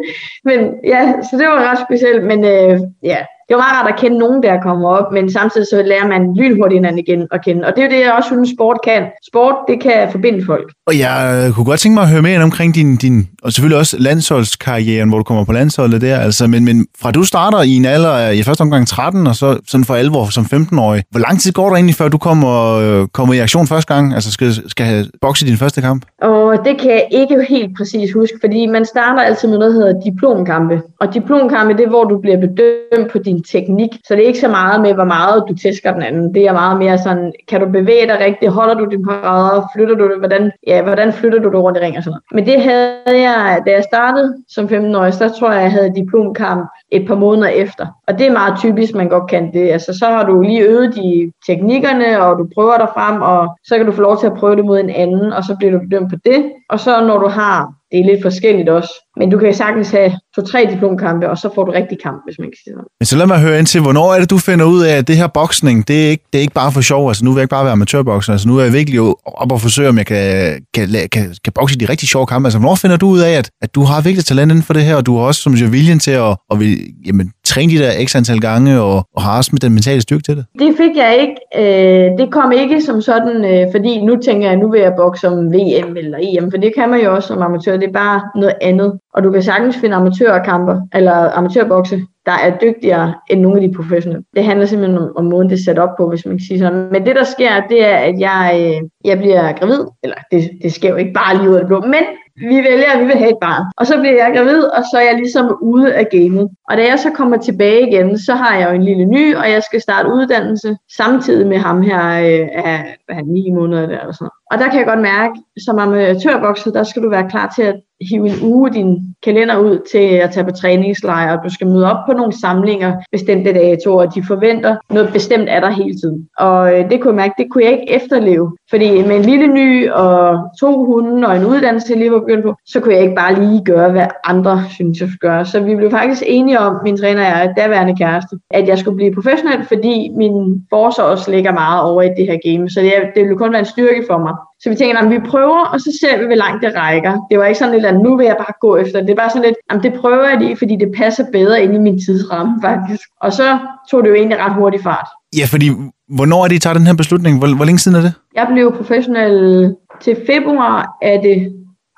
Men ja, så det var ret specielt, men øh, ja, det var meget rart at kende nogen, der kommer op, men samtidig så lærer man lynhurtigt hinanden igen at kende. Og det er jo det, jeg også synes, sport kan. Sport, det kan forbinde folk. Og jeg øh, kunne godt tænke mig at høre mere omkring din, din og selvfølgelig også landsholdskarrieren, hvor du kommer på landsholdet der. Altså, men, men fra du starter i en alder af i første omgang 13, og så sådan for alvor som 15-årig, hvor lang tid går der egentlig, før du kommer, øh, kommer i aktion første gang? Altså skal, skal have bokse din første kamp? Og det kan jeg ikke helt præcis huske, fordi man starter altid med noget, der hedder diplomkampe. Og diplomkampe, det er, hvor du bliver bedømt på din din teknik. Så det er ikke så meget med, hvor meget du tæsker den anden. Det er meget mere sådan, kan du bevæge dig rigtigt? Holder du din parade? Flytter du det? Hvordan, ja, hvordan flytter du det rundt i ring og sådan noget. Men det havde jeg, da jeg startede som 15-årig, så tror jeg, jeg havde diplomkamp et par måneder efter. Og det er meget typisk, man godt kan det. Altså, så har du lige øvet de teknikkerne, og du prøver dig frem, og så kan du få lov til at prøve det mod en anden, og så bliver du bedømt på det. Og så når du har det er lidt forskelligt også. Men du kan sagtens have to-tre diplomkampe, og så får du rigtig kamp, hvis man kan sige sådan. Men så lad mig høre ind til, hvornår er det, du finder ud af, at det her boksning, det er ikke, det er ikke bare for sjov. Altså nu vil jeg ikke bare være amatørbokser. Altså nu er jeg virkelig op og forsøge, om jeg kan, kan, kan, kan bokse de rigtig sjove kampe. Altså hvornår finder du ud af, at, at du har virkelig talent inden for det her, og du har også, som siger, viljen til at, at vil, jamen, træne de der x antal gange, og, og har også med den mentale styrke til det? Det fik jeg ikke. Øh, det kom ikke som sådan, øh, fordi nu tænker jeg, nu vil jeg bokse om VM eller EM, for det kan man jo også som amatør. Det er bare noget andet. Og du kan sagtens finde amatørkamper, eller amatørbokse, der er dygtigere end nogle af de professionelle. Det handler simpelthen om, om måden, det er sat op på, hvis man kan sige sådan. Men det, der sker, det er, at jeg, øh, jeg bliver gravid. Eller det, det sker jo ikke bare lige ud af det blå, men vi vælger, at vi vil have et barn. Og så bliver jeg gravid, og så er jeg ligesom ude af gamet. Og da jeg så kommer tilbage igen, så har jeg jo en lille ny, og jeg skal starte uddannelse samtidig med ham her øh, af, af 9 måneder der, eller sådan og der kan jeg godt mærke, som amatørbokser, øh, der skal du være klar til at hive en uge din kalender ud til at tage på træningslejr, og du skal møde op på nogle samlinger bestemte datoer, og de forventer noget bestemt af dig hele tiden. Og øh, det kunne jeg mærke, det kunne jeg ikke efterleve, fordi med en lille ny og to hunde og en uddannelse, jeg lige var begyndt på, så kunne jeg ikke bare lige gøre, hvad andre synes, jeg skulle gøre. Så vi blev faktisk enige om, min træner og jeg, daværende kæreste, at jeg skulle blive professionel, fordi min forsvar også ligger meget over i det her game. Så det, det ville kun være en styrke for mig. Så vi tænker, at vi prøver, og så ser vi, hvor langt det rækker. Det var ikke sådan lidt, at nu vil jeg bare gå efter. Det er bare sådan lidt, at det prøver jeg lige, fordi det passer bedre ind i min tidsramme faktisk. Og så tog det jo egentlig ret hurtigt fart. Ja, fordi hvornår er det, I tager den her beslutning? Hvor, hvor længe siden er det? Jeg blev professionel til februar af det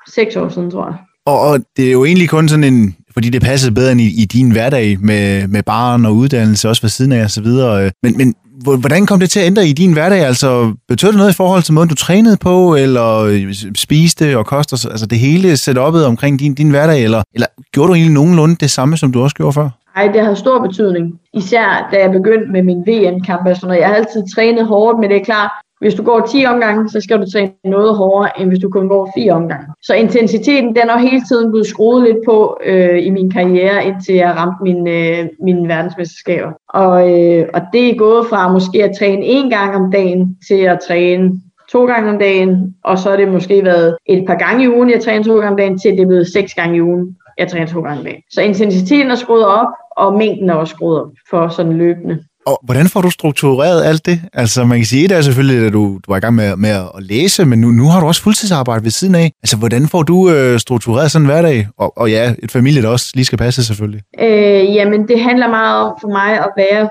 seks år siden, tror jeg. Og, og det er jo egentlig kun sådan en, fordi det passede bedre end i, i din hverdag med, med barn og uddannelse, også ved siden af og så videre. Men, men hvordan kom det til at ændre i din hverdag? Altså, betød det noget i forhold til måden, du trænede på, eller øh, spiste og koster, altså det hele setupet omkring din, din hverdag, eller, eller gjorde du egentlig nogenlunde det samme, som du også gjorde før? Nej, det har stor betydning. Især da jeg begyndte med min VM-kamp og sådan noget. Jeg har altid trænet hårdt, men det er klart, hvis du går 10 omgange, så skal du træne noget hårdere, end hvis du kun går 4 omgange. Så intensiteten, den er hele tiden blevet skruet lidt på øh, i min karriere, indtil jeg ramte mine, øh, mine verdensmesterskaber. Og, øh, og det er gået fra måske at træne en gang om dagen, til at træne to gange om dagen, og så har det måske været et par gange i ugen, jeg træner to gange om dagen, til det er blevet seks gange i ugen jeg træner to gange om dagen. Så intensiteten er skruet op, og mængden er også skruet op for sådan løbende. Og hvordan får du struktureret alt det? Altså man kan sige, det er selvfølgelig, at du, du er i gang med, med at læse, men nu, nu har du også fuldtidsarbejde ved siden af. Altså hvordan får du øh, struktureret sådan en hverdag? Og, og ja, et familie, der også lige skal passe selvfølgelig. Øh, jamen det handler meget om for mig at være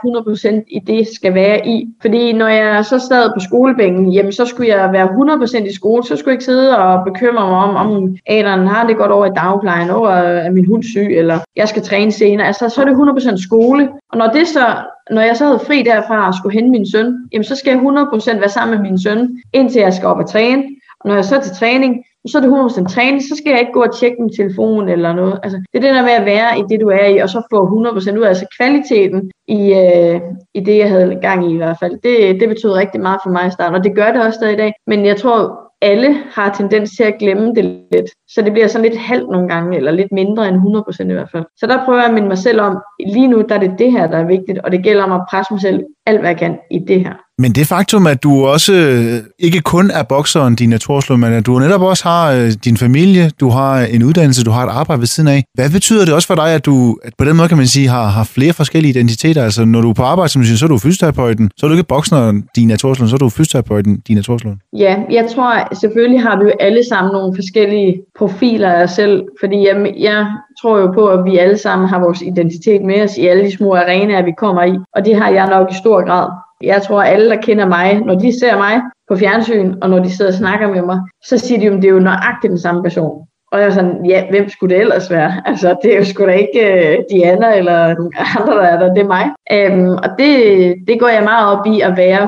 100% i det, jeg skal være i. Fordi når jeg så sad på skolebænken, jamen så skulle jeg være 100% i skole. Så skulle jeg ikke sidde og bekymre mig om, om Adrian har det godt over i dagplejen, over er min hund syg, eller jeg skal træne senere. Altså så er det 100% skole. Og når det så når jeg så havde fri derfra og skulle hente min søn, jamen så skal jeg 100% være sammen med min søn, indtil jeg skal op og træne. Og når jeg så er til træning, så er det 100% træning, så skal jeg ikke gå og tjekke min telefon eller noget. Altså, det er det der med at være i det, du er i, og så få 100% ud af altså kvaliteten i, øh, i det, jeg havde gang i i hvert fald. Det, det betød rigtig meget for mig i starten, og det gør det også stadig i dag. Men jeg tror, alle har tendens til at glemme det lidt. Så det bliver sådan lidt halvt nogle gange, eller lidt mindre end 100% i hvert fald. Så der prøver jeg at minde mig selv om, lige nu der er det det her, der er vigtigt, og det gælder om at presse mig selv alt, hvad jeg kan i det her. Men det faktum, at du også øh, ikke kun er bokseren, din Torslo, men at du netop også har øh, din familie, du har en uddannelse, du har et arbejde ved siden af. Hvad betyder det også for dig, at du at på den måde kan man sige, har, har flere forskellige identiteter? Altså når du er på arbejde, som du siger, så er du fysioterapeuten, så er du ikke bokseren, din Torslo, så er du fysioterapeuten, din Torslo. Ja, jeg tror selvfølgelig har vi jo alle sammen nogle forskellige profiler af os selv, fordi jeg, jeg tror jo på, at vi alle sammen har vores identitet med os i alle de små arenaer, vi kommer i, og det har jeg nok i stor grad. Jeg tror, at alle, der kender mig, når de ser mig på fjernsyn, og når de sidder og snakker med mig, så siger de jo, at det er jo nøjagtigt den samme person. Og jeg er sådan, ja, hvem skulle det ellers være? [LAUGHS] Altså, det er jo sgu da ikke uh, Diana eller [LAUGHS] andre, der er der, det er mig. Um, og det, det går jeg meget op i at være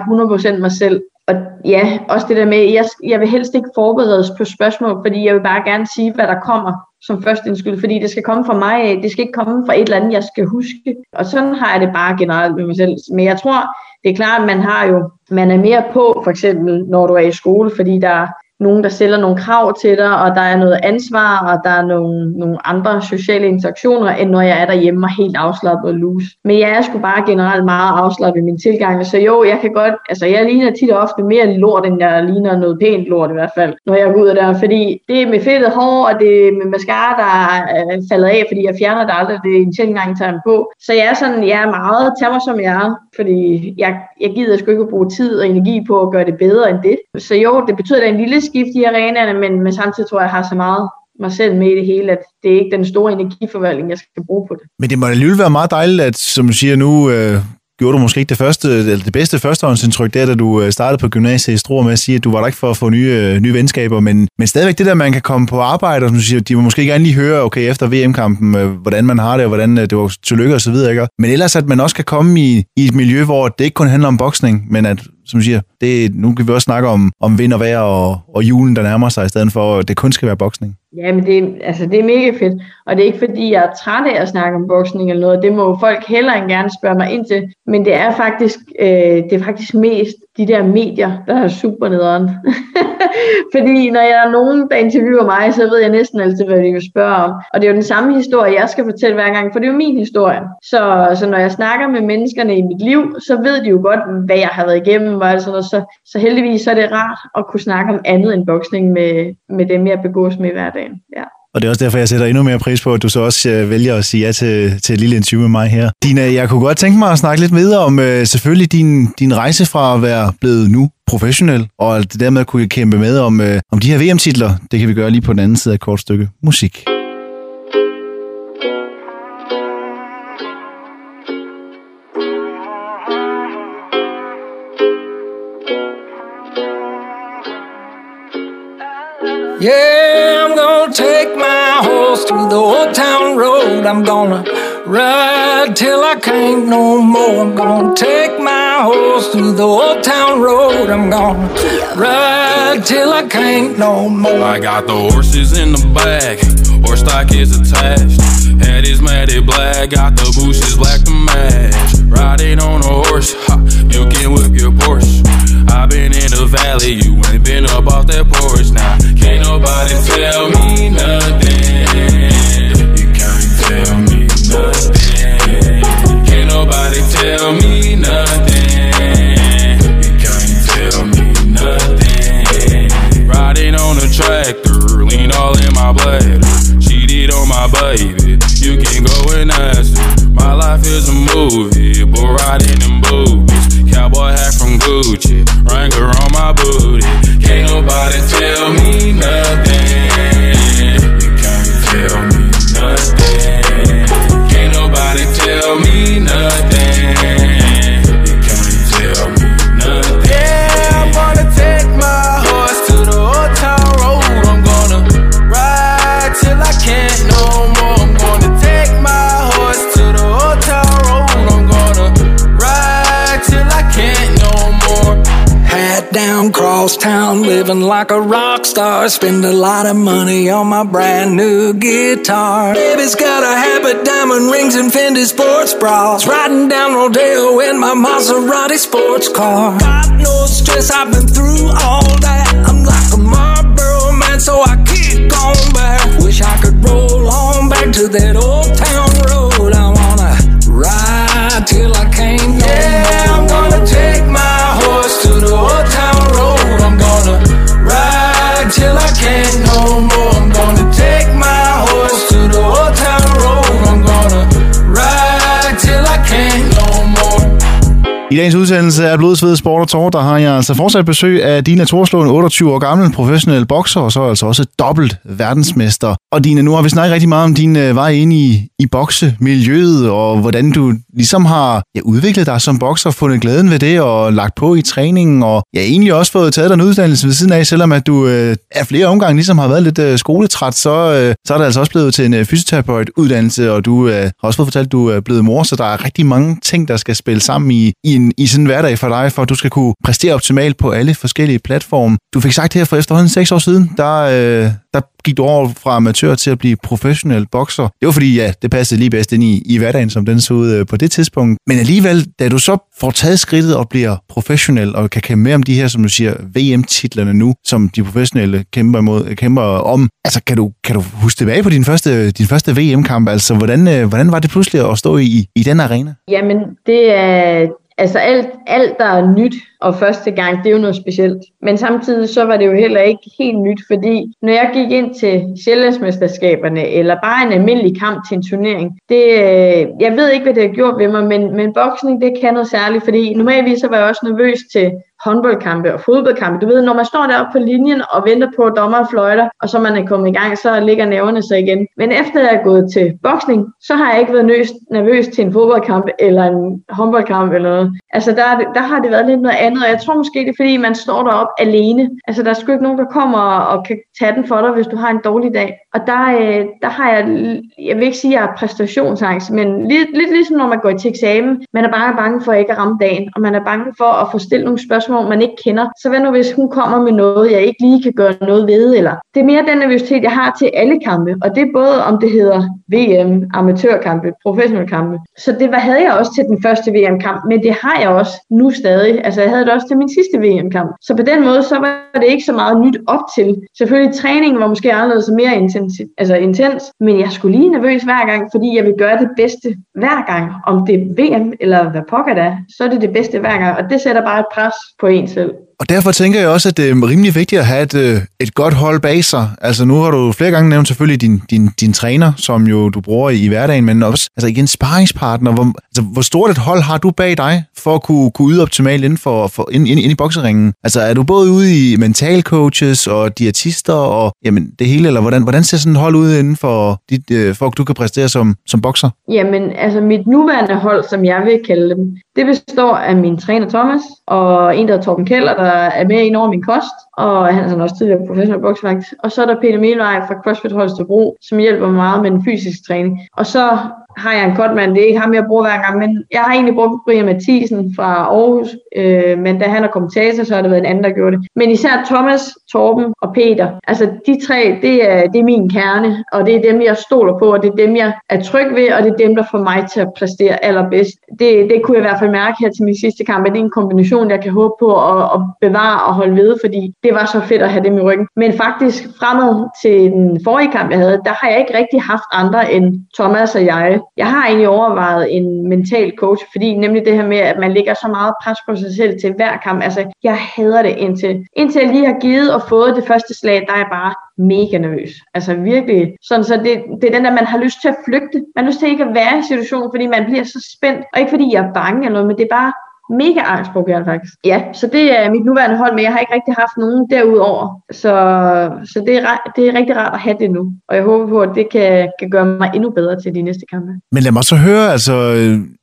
100% mig selv. Og ja, også det der med, jeg, jeg vil helst ikke forberedes på spørgsmål, fordi jeg vil bare gerne sige, hvad der kommer som første indskyld, fordi det skal komme fra mig af, det skal ikke komme fra et eller andet, jeg skal huske. Og sådan har jeg det bare generelt med mig selv. Men jeg tror, det er klart, at man har jo, man er mere på, for eksempel, når du er i skole, fordi der nogen, der stiller nogle krav til dig, og der er noget ansvar, og der er nogle, nogle andre sociale interaktioner, end når jeg er derhjemme og helt afslappet og loose. Men jeg er sgu bare generelt meget afslappet i min tilgang, så jo, jeg kan godt, altså jeg ligner tit og ofte mere lort, end jeg ligner noget pænt lort i hvert fald, når jeg går ud der, fordi det er med fedtet hår, og det er med mascara, der er øh, faldet af, fordi jeg fjerner det aldrig, det er en sjældent gang, tager på. Så jeg er sådan, jeg er meget, tag mig som jeg er, fordi jeg, jeg gider sgu ikke at bruge tid og energi på at gøre det bedre end det. Så jo, det betyder, da der en lille skift i arenaerne, men, men samtidig tror jeg, at jeg har så meget mig selv med i det hele, at det er ikke den store energiforvaltning, jeg skal bruge på det. Men det må alligevel være meget dejligt, at som du siger nu, øh, gjorde du måske ikke det, første, eller det bedste førstehåndsindtryk der, da du øh, startede på gymnasiet i Struer med at sige, at du var der ikke for at få nye, øh, nye venskaber, men, men stadigvæk det der, man kan komme på arbejde, og som du siger, de må måske gerne lige høre, okay, efter VM-kampen, øh, hvordan man har det, og hvordan det var tillykke og så videre, ikke? Men ellers, at man også kan komme i, i et miljø, hvor det ikke kun handler om boksning, men at som du siger, det, nu kan vi også snakke om, om vind og vejr og, og julen, der nærmer sig, i stedet for, at det kun skal være boksning. Ja, men det, altså, det er mega fedt. Og det er ikke fordi, jeg er træt af at snakke om boksning eller noget. Det må folk heller end gerne spørge mig ind til. Men det er faktisk, øh, det er faktisk mest de der medier, der er super nederen. [LAUGHS] Fordi når jeg er nogen, der interviewer mig, så ved jeg næsten altid, hvad de vil spørge om. Og det er jo den samme historie, jeg skal fortælle hver gang, for det er jo min historie. Så, så når jeg snakker med menneskerne i mit liv, så ved de jo godt, hvad jeg har været igennem. Og altså. Så, så heldigvis så er det rart at kunne snakke om andet end boksning med, med dem, jeg begås med i hverdagen. Ja. Og det er også derfor, jeg sætter endnu mere pris på, at du så også øh, vælger at sige ja til, til et lille interview med mig her. Dina, jeg kunne godt tænke mig at snakke lidt videre om øh, selvfølgelig din, din rejse fra at være blevet nu professionel, og det dermed kunne kæmpe med om, øh, om de her VM-titler. Det kan vi gøre lige på den anden side af et kort stykke musik. Yeah, take my horse through the old town road. I'm gonna ride till I can't no more. I'm gonna take my horse through the old town road. I'm gonna ride till I can't no more. I got the horses in the back, horse stock is attached. Head is matted black, got the bushes black to match. Riding on a horse, ha, you can whip your Porsche. I been in the valley, you ain't been up off that porch now. Can't nobody tell me nothing. You can't tell me nothing. Can't nobody tell me nothing. You can't tell me like a rock star. Spend a lot of money on my brand new guitar. Baby's got a habit, diamond rings, and Fendi sports bras. Riding down Rodeo in my Maserati sports car. Got no stress, I've been through all that. I'm like a Marlboro man, so I keep going back. Wish I could roll on back to that old town road. I wanna ride till I I dagens udsendelse af Blodsved Sport og Tår, der har jeg altså fortsat besøg af Dina Torslå, 28 år gammel professionel bokser, og så altså også dobbelt verdensmester. Og Dina, nu har vi snakket rigtig meget om din øh, vej ind i, i boksemiljøet, og hvordan du ligesom har ja, udviklet dig som bokser, fundet glæden ved det, og lagt på i træningen, og ja, egentlig også fået taget dig en uddannelse ved siden af, selvom at du øh, er flere omgange ligesom har været lidt øh, skoletræt, så, øh, så er det altså også blevet til en øh, fysioterapeut-uddannelse, og du øh, har også fået fortalt, at du er blevet mor, så der er rigtig mange ting, der skal spille sammen i, i, en, i sådan en hverdag for dig, for at du skal kunne præstere optimalt på alle forskellige platforme. Du fik sagt her for efterhånden seks år siden, der, øh, der gik du over fra amatør til at blive professionel bokser. Det var fordi, ja, det passede lige bedst ind i, i hverdagen, som den så ud øh, på det tidspunkt. Men alligevel, da du så får taget skridtet og bliver professionel, og kan kæmpe mere om de her, som du siger, VM-titlerne nu, som de professionelle kæmper, imod, kæmper om, altså kan du, kan du huske tilbage på din første, din første VM-kamp? Altså, hvordan, øh, hvordan var det pludselig at stå i, i den arena? Jamen, det er, altså alt, alt, der er nyt og første gang, det er jo noget specielt. Men samtidig så var det jo heller ikke helt nyt, fordi når jeg gik ind til sjællandsmesterskaberne, eller bare en almindelig kamp til en turnering, det, øh, jeg ved ikke, hvad det har gjort ved mig, men, men boksning, det kan noget særligt, fordi normalvis så var jeg også nervøs til håndboldkampe og fodboldkampe. Du ved, når man står deroppe på linjen og venter på, at dommeren fløjter, og så man er kommet i gang, så ligger næverne sig igen. Men efter jeg er gået til boksning, så har jeg ikke været nervøs, nervøs til en fodboldkamp eller en håndboldkamp eller noget. Altså, der, der har det været lidt noget andet, og jeg tror måske, det er fordi, man står deroppe alene. Altså, der er sgu ikke nogen, der kommer og kan tage den for dig, hvis du har en dårlig dag. Og der, øh, der har jeg, jeg vil ikke sige, at jeg har præstationsangst, men lidt, lidt ligesom når man går til eksamen, man er bare bange for ikke at ramme dagen, og man er bange for at få stillet nogle spørgsmål, man ikke kender. Så hvad nu, hvis hun kommer med noget, jeg ikke lige kan gøre noget ved, eller det er mere den nervøsitet, jeg har til alle kampe, og det er både om det hedder VM, amatørkampe, professionelkampe. Så det havde jeg også til den første VM-kamp, men det har jeg også nu stadig. Altså jeg havde det også til min sidste VM-kamp. Så på den måde, så var det ikke så meget nyt op til. Selvfølgelig træningen var måske anderledes og mere intens, altså intens, men jeg skulle lige nervøs hver gang, fordi jeg vil gøre det bedste hver gang. Om det er VM eller hvad pokker det er, så er det det bedste hver gang, og det sætter bare et pres på en selv. Og derfor tænker jeg også, at det er rimelig vigtigt at have et, øh, et godt hold bag sig. Altså nu har du flere gange nævnt selvfølgelig din, din, din træner, som jo du bruger i hverdagen, men også altså igen sparringspartner. Hvor, altså, hvor stort et hold har du bag dig for at kunne, kunne yde optimalt inden, for, for, ind, ind, ind i bokseringen? Altså er du både ude i mental coaches og diætister og jamen, det hele, eller hvordan, hvordan ser sådan et hold ud inden for, dit, øh, for at du kan præstere som, som bokser? Jamen altså mit nuværende hold, som jeg vil kalde dem, det består af min træner Thomas og en, der hedder Torben Keller, der er med ind over min kost, og han er sådan også tidligere professionel boksvagt. Og så er der Peter Melvej fra CrossFit Holstebro, som hjælper mig meget med den fysiske træning. Og så har jeg en kotmand, det er ikke ham, jeg bruger hver gang, men jeg har egentlig brugt Brian Mathisen fra Aarhus, øh, men da han er kommentator, så har det været en anden, der gjorde det. Men især Thomas, Torben og Peter, altså de tre, det er, det er min kerne, og det er dem, jeg stoler på, og det er dem, jeg er tryg ved, og det er dem, der får mig til at præstere allerbedst. Det, det kunne jeg i hvert fald mærke her til min sidste kamp, at det er en kombination, jeg kan håbe på at, at bevare og holde ved, fordi det var så fedt at have dem i ryggen. Men faktisk fremad til den forrige kamp, jeg havde, der har jeg ikke rigtig haft andre end Thomas og jeg. Jeg har egentlig overvejet en mental coach, fordi nemlig det her med, at man lægger så meget pres på sig selv til hver kamp. Altså, jeg hader det indtil, indtil jeg lige har givet og fået det første slag, der er jeg bare mega nervøs. Altså virkelig. Sådan, så det, det er den der, man har lyst til at flygte. Man har lyst til ikke at være i situationen, fordi man bliver så spændt. Og ikke fordi jeg er bange eller noget, men det er bare mega angstprovokerende faktisk. Ja, så det er mit nuværende hold, men jeg har ikke rigtig haft nogen derudover. Så, så det, er, det er rigtig rart at have det nu. Og jeg håber på, at det kan, kan gøre mig endnu bedre til de næste kampe. Men lad mig så høre, altså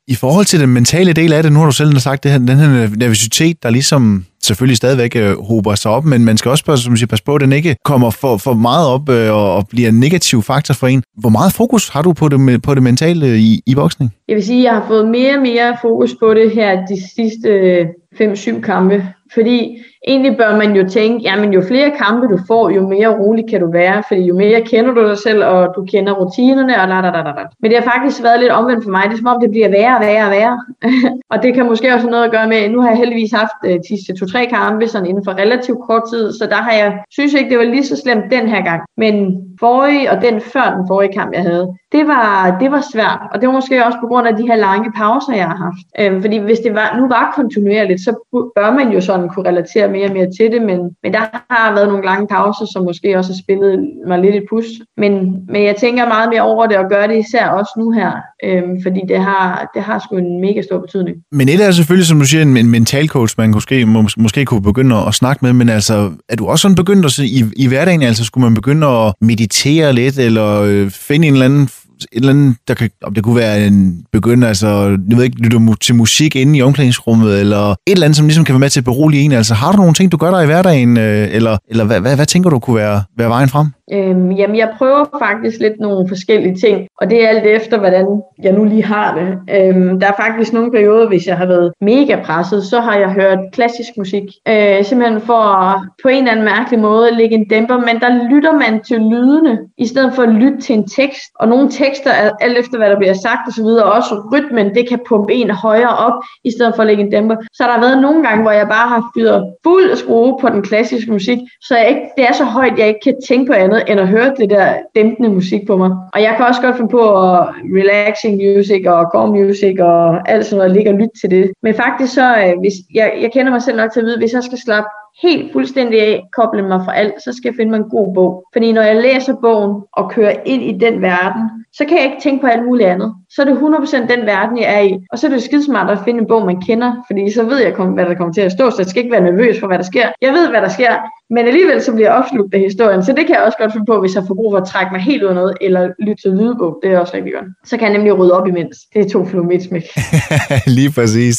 i forhold til den mentale del af det, nu har du selv sagt det her, den her nervøsitet, der ligesom selvfølgelig stadigvæk øh, hober sig op, men man skal også som siger, passe på, at den ikke kommer for, for meget op øh, og, og bliver en negativ faktor for en. Hvor meget fokus har du på det, på det mentale øh, i, i boksning? Jeg vil sige, at jeg har fået mere og mere fokus på det her de sidste øh, 5-7 kampe. Fordi egentlig bør man jo tænke, jamen jo flere kampe du får, jo mere rolig kan du være, fordi jo mere kender du dig selv, og du kender rutinerne, og da, da, da, da. Men det har faktisk været lidt omvendt for mig. Det er som om, det bliver værre og værre og værre. [LAUGHS] og det kan måske også have noget at gøre med, nu har jeg heldigvis haft øh, de øh, sidste to-tre kampe sådan inden for relativt kort tid, så der har jeg, synes ikke, det var lige så slemt den her gang. Men forrige og den før den forrige kamp, jeg havde, det var, det var svært. Og det var måske også på grund af de her lange pauser, jeg har haft. Øhm, fordi hvis det var, nu var kontinuerligt, så bør man jo sådan kunne relatere mere og mere til det, men, men der har været nogle lange pauser, som måske også har spillet mig lidt et pus. Men, men jeg tænker meget mere over det, og gør det især også nu her, øhm, fordi det har, det har sgu en mega stor betydning. Men et er selvfølgelig, som du siger, en, en mental coach, man måske, mås- måske kunne begynde at snakke med, men altså, er du også sådan begyndt at, i, i hverdagen, altså skulle man begynde at meditere lidt, eller øh, finde en eller anden et eller andet, der kan, om det kunne være en begynder, altså, jeg ved ikke, lytter til musik inde i omklædningsrummet, eller et eller andet, som ligesom kan være med til at berolige en. Altså, har du nogle ting, du gør der i hverdagen, øh, eller, eller hvad, hvad, hvad tænker du kunne være, være vejen frem? Øhm, jamen, jeg prøver faktisk lidt nogle forskellige ting, og det er alt efter, hvordan jeg nu lige har det. Øhm, der er faktisk nogle perioder, hvis jeg har været mega presset, så har jeg hørt klassisk musik. Øh, simpelthen for at på en eller anden mærkelig måde lægge en dæmper, men der lytter man til lydene, i stedet for at lytte til en tekst. Og nogle tekster, alt efter hvad der bliver sagt osv., og også rytmen, det kan pumpe en højere op, i stedet for at lægge en dæmper. Så der har været nogle gange, hvor jeg bare har fyret fuld skrue på den klassiske musik, så jeg ikke, det er så højt, jeg ikke kan tænke på andet andet end at høre det der dæmpende musik på mig. Og jeg kan også godt finde på at relaxing music og core music og alt sådan noget, ligge og lytte til det. Men faktisk så, øh, hvis jeg, jeg kender mig selv nok til at vide, hvis jeg skal slappe helt fuldstændig af, koble mig fra alt, så skal jeg finde mig en god bog. Fordi når jeg læser bogen og kører ind i den verden, så kan jeg ikke tænke på alt muligt andet. Så er det 100% den verden, jeg er i. Og så er det skidesmart at finde en bog, man kender, fordi så ved jeg, hvad der kommer til at stå, så jeg skal ikke være nervøs for, hvad der sker. Jeg ved, hvad der sker, men alligevel så bliver jeg opslugt af historien, så det kan jeg også godt finde på, hvis jeg får brug for at trække mig helt ud af noget, eller lytte til lydbog. Det er også rigtig godt. Så kan jeg nemlig rydde op imens. Det er to fluer mit smæk. [LAUGHS] Lige præcis.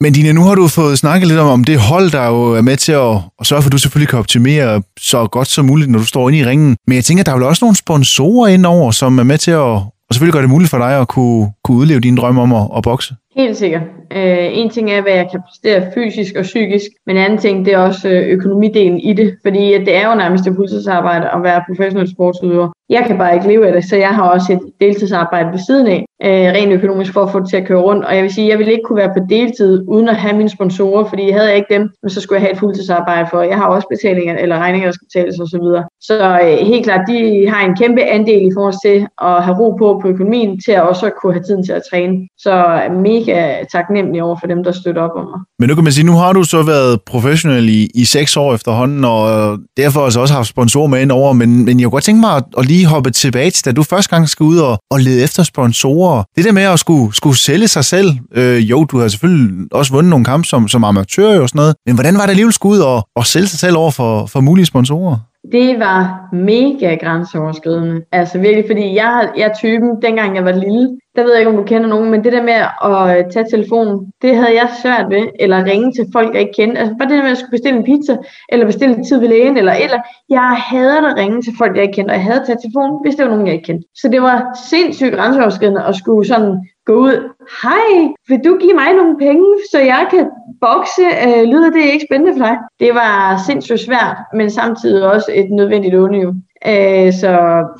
Men Dina, nu har du fået snakket lidt om, om det hold, der jo er med til at, at sørge for, at du selvfølgelig kan optimere så godt som muligt, når du står inde i ringen. Men jeg tænker, der er vel også nogle sponsorer indover, som er med til at, og selvfølgelig gør det muligt for dig at kunne, kunne udleve dine drømme om at, at bokse. Helt sikkert. Øh, en ting er, hvad jeg kan præstere fysisk og psykisk, men en anden ting, det er også øh, økonomidelen i det, fordi det er jo nærmest et fuldtidsarbejde at være professionel sportsudøver. Jeg kan bare ikke leve af det, så jeg har også et deltidsarbejde ved siden af, øh, rent økonomisk for at få det til at køre rundt. Og jeg vil sige, jeg ville ikke kunne være på deltid uden at have mine sponsorer, fordi havde jeg ikke dem, så skulle jeg have et fuldtidsarbejde for. Jeg har også betalinger eller regninger, der skal betales osv. Så, så øh, helt klart, de har en kæmpe andel i forhold til at have ro på på økonomien, til at også kunne have tiden til at træne. Så øh, mega taknemmelig over for dem, der støtter op om mig. Men nu kan man sige, nu har du så været professionel i, i seks år efterhånden, og øh, derfor altså også haft sponsorer med ind over, men, men jeg kunne godt tænke mig at, at lige hoppe tilbage til, da du første gang skal ud og, og lede efter sponsorer. Det der med at skulle, skulle sælge sig selv, øh, jo, du har selvfølgelig også vundet nogle kampe som, som amatør og sådan noget, men hvordan var det alligevel skulle ud og, og sælge sig selv over for, for mulige sponsorer? Det var mega grænseoverskridende. Altså virkelig, fordi jeg, jeg er typen, dengang jeg var lille, der ved jeg ikke, om du kender nogen, men det der med at øh, tage telefonen, det havde jeg svært ved, eller ringe til folk, jeg ikke kendte. Altså bare det der med at skulle bestille en pizza, eller bestille en tid ved lægen, eller eller. Jeg havde at ringe til folk, jeg ikke kendte, og jeg havde taget telefonen, hvis det var nogen, jeg ikke kendte. Så det var sindssygt grænseoverskridende at skulle sådan gå ud, hej, vil du give mig nogle penge, så jeg kan bokse? Øh, lyder det ikke spændende for dig? Det var sindssygt svært, men samtidig også et nødvendigt onde jo. Øh, så,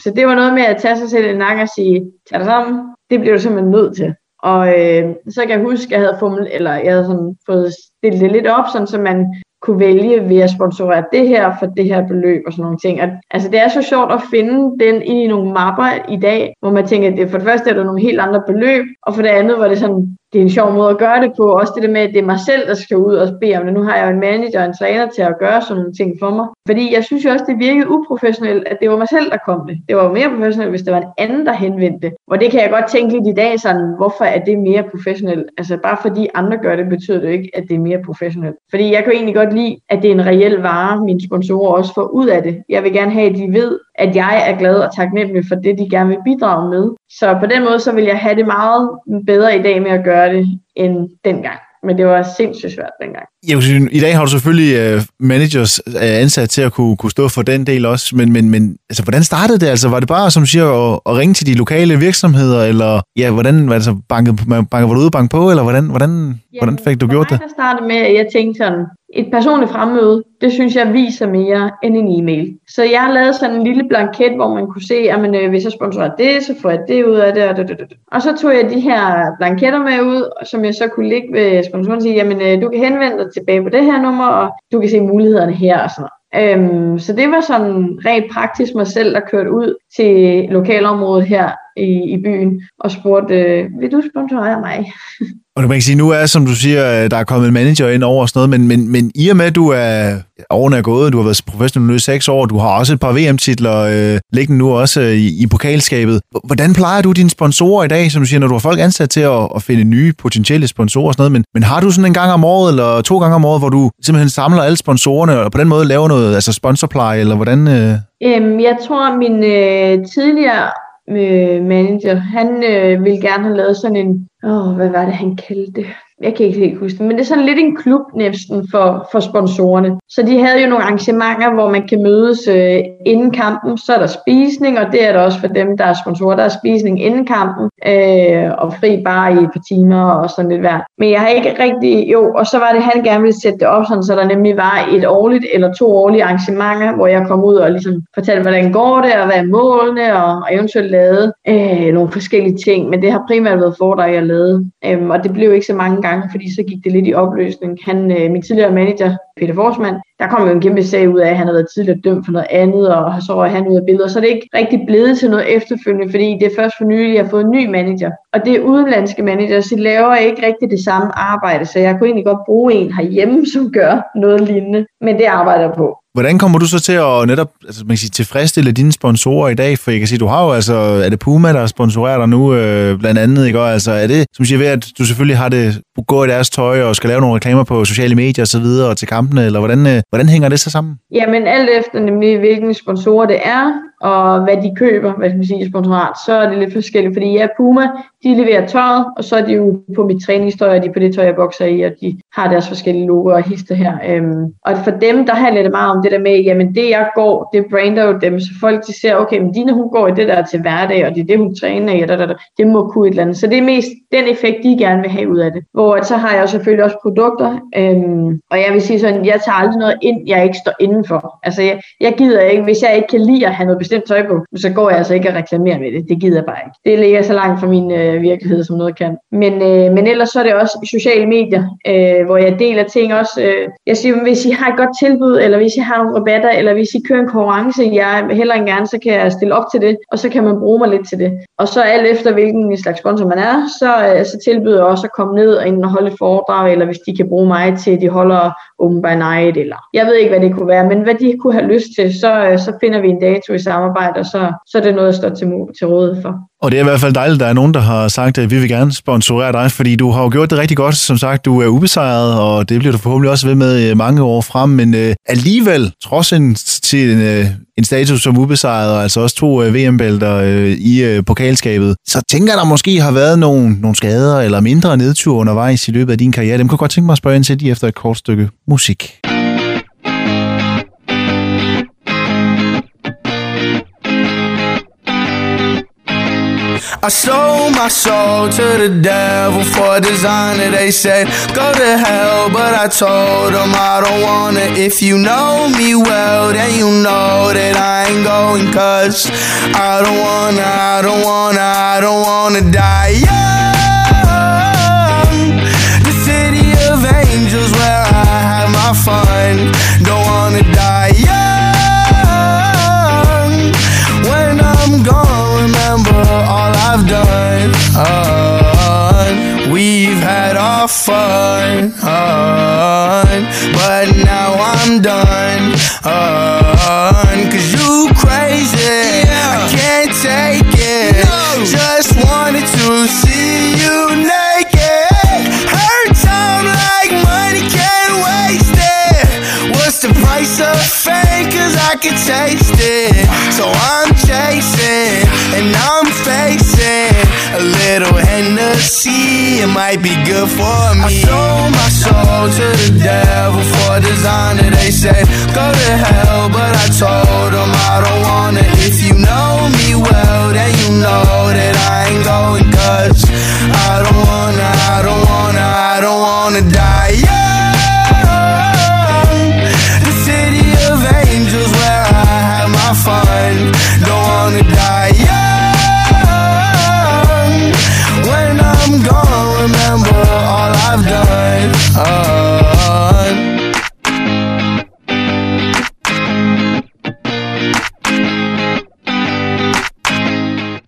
så det var noget med at tage sig selv en nakke og sige, tag dig sammen, det bliver du simpelthen nødt til. Og øh, så kan jeg huske, at jeg havde, formel, eller jeg havde sådan fået stillet det lidt op, sådan, så man kunne vælge ved at sponsorere det her for det her beløb og sådan nogle ting. Og, altså det er så sjovt at finde den i nogle mapper i dag, hvor man tænker, at det, for det første er der nogle helt andre beløb, og for det andet var det sådan, det er en sjov måde at gøre det på. Også det der med, at det er mig selv, der skal ud og bede om det. Nu har jeg jo en manager og en træner til at gøre sådan nogle ting for mig. Fordi jeg synes jo også, det virkede uprofessionelt, at det var mig selv, der kom det. Det var jo mere professionelt, hvis det var en anden, der henvendte Og det kan jeg godt tænke lidt i dag, sådan, hvorfor er det mere professionelt? Altså bare fordi andre gør det, betyder det ikke, at det er mere professionelt. Fordi jeg kan jo egentlig godt lide, at det er en reel vare, mine sponsorer også får ud af det. Jeg vil gerne have, at de ved, at jeg er glad og taknemmelig for det, de gerne vil bidrage med. Så på den måde, så vil jeg have det meget bedre i dag med at gøre det, end dengang. Men det var sindssygt svært dengang. Sige, I dag har du selvfølgelig uh, managers uh, ansat til at kunne, kunne stå for den del også, men, men, men altså, hvordan startede det? Altså, var det bare, som du siger, at, at ringe til de lokale virksomheder, eller ja, hvordan, altså, bankede, bankede, var du ude og banke på, eller hvordan, hvordan, Jamen, hvordan fik du gjort det? Jeg startede med, at jeg tænkte sådan, et personligt fremmøde, det synes jeg viser mere end en e-mail. Så jeg har lavet sådan en lille blanket, hvor man kunne se, at man, øh, hvis jeg sponsorerer det, så får jeg det ud af det, og, det, det, det. og så tog jeg de her blanketter med ud, som jeg så kunne ligge ved sponsoren og sige, jamen øh, du kan henvende dig tilbage på det her nummer, og du kan se mulighederne her og sådan noget. Øhm, så det var sådan rent praktisk mig selv, der kørte ud til lokalområdet her i, i byen og spurgte, øh, vil du sponsorere mig? [LAUGHS] Og du kan sige, nu er, som du siger, øh, der er kommet en manager ind over og sådan noget, men, men, men i og med, at du er, årene er gået, du har været professionel nu i seks år, du har også et par VM-titler øh, liggende nu også øh, i, i pokalskabet. Hvordan plejer du dine sponsorer i dag, som du siger, når du har folk ansat til at, at finde nye potentielle sponsorer og sådan noget, men, men har du sådan en gang om året, eller to gange om året, hvor du simpelthen samler alle sponsorerne, og på den måde laver noget, altså sponsorpleje, eller hvordan? Øh... Øhm, jeg tror, min øh, tidligere øh, manager, han øh, ville gerne have lavet sådan en, åh, hvad var det, han kaldte det? Jeg kan ikke helt huske det, men det er sådan lidt en klub næsten for, for sponsorerne. Så de havde jo nogle arrangementer, hvor man kan mødes øh, inden kampen, så er der spisning, og det er der også for dem, der er sponsorer. Der er spisning inden kampen, øh, og fri bar i et par timer og sådan lidt værd. Men jeg har ikke rigtig, jo, og så var det, han gerne ville sætte det op, sådan, så der nemlig var et årligt eller to årlige arrangementer, hvor jeg kom ud og ligesom fortalte, hvordan går det, og hvad er målene, og, og eventuelt lavede øh, nogle forskellige ting. Men det har primært været for dig, jeg lavede, øh, og det blev ikke så mange gange, fordi så gik det lidt i opløsning. Han, øh, min tidligere manager, Peter Forsmand, der kom jo en kæmpe sag ud af, at han havde været tidligere dømt for noget andet, og så var han ud af billeder. Så det er ikke rigtig blevet til noget efterfølgende, fordi det er først for nylig, jeg har fået en ny manager. Og det er udenlandske manager, så de laver ikke rigtig det samme arbejde, så jeg kunne egentlig godt bruge en herhjemme, som gør noget lignende. Men det arbejder jeg på. Hvordan kommer du så til at netop altså, man kan sige, tilfredsstille dine sponsorer i dag? For jeg kan sige, du har jo altså, er det Puma, der sponsorerer dig nu øh, blandt andet, ikke? Og altså, er det, som siger ved, at du selvfølgelig har det, gå i deres tøj og skal lave nogle reklamer på sociale medier og så videre og til kampene, eller hvordan, øh, hvordan hænger det så sammen? Jamen alt efter nemlig, hvilken sponsorer det er, og hvad de køber, hvad skal man sige, sponsorat, så er det lidt forskelligt, fordi ja, Puma, de leverer tøjet, og så er de jo på mit træningstøj, og de er på det tøj, jeg bokser i, og de har deres forskellige logoer og hister her. Øhm, og for dem, der handler det meget om det der med, jamen det jeg går, det brander jo dem, så folk de ser, okay, men Dina hun går i det der til hverdag, og det er det, hun træner i, og der, der, der, det må kunne et eller andet. Så det er mest den effekt, de gerne vil have ud af det. Hvor så har jeg selvfølgelig også produkter, øhm, og jeg vil sige sådan, jeg tager aldrig noget ind, jeg ikke står indenfor. Altså jeg, jeg gider ikke, hvis jeg ikke kan lide at have noget bestemt tøj på, så går jeg altså ikke at reklamere med det. Det gider jeg bare ikke. Det ligger så langt fra min øh, virkelighed, som noget kan. Men, øh, men ellers så er det også sociale medier, øh, hvor jeg deler ting også. Øh, jeg siger, hvis I har et godt tilbud, eller hvis I har nogle rabatter, eller hvis I kører en konkurrence, jeg heller end gerne, så kan jeg stille op til det, og så kan man bruge mig lidt til det. Og så alt efter, hvilken slags sponsor man er, så, øh, så tilbyder jeg også at komme ned og holde et foredrag, eller hvis de kan bruge mig til, at de holder Open by Night, eller jeg ved ikke, hvad det kunne være, men hvad de kunne have lyst til, så, øh, så finder vi en dato i samarbejde, og så, så er det noget, der står til, til rådighed for. Og det er i hvert fald dejligt, at der er nogen, der har sagt, at vi vil gerne sponsorere dig, fordi du har jo gjort det rigtig godt. Som sagt, du er ubesejret, og det bliver du forhåbentlig også ved med øh, mange år frem. Men øh, alligevel, trods en, til en, øh, en status som ubesejret, og altså også to øh, VM-bælter øh, i øh, pokalskabet, så tænker jeg, der måske har været nogle, nogle skader eller mindre nedtur undervejs i løbet af din karriere. Dem kan jeg godt tænke mig at spørge ind til lige efter et kort stykke musik. I sold my soul to the devil for a designer. They said, go to hell, but I told them I don't wanna. If you know me well, then you know that I ain't going. Cause I don't wanna, I don't wanna, I don't wanna die young. The city of angels where I have my fun. Don't wanna die fun, but now I'm done. Oh. Might be good for me. I sold my soul to the devil for designer. They said go to hell, but I told them I don't wanna. If you know me well, then you know that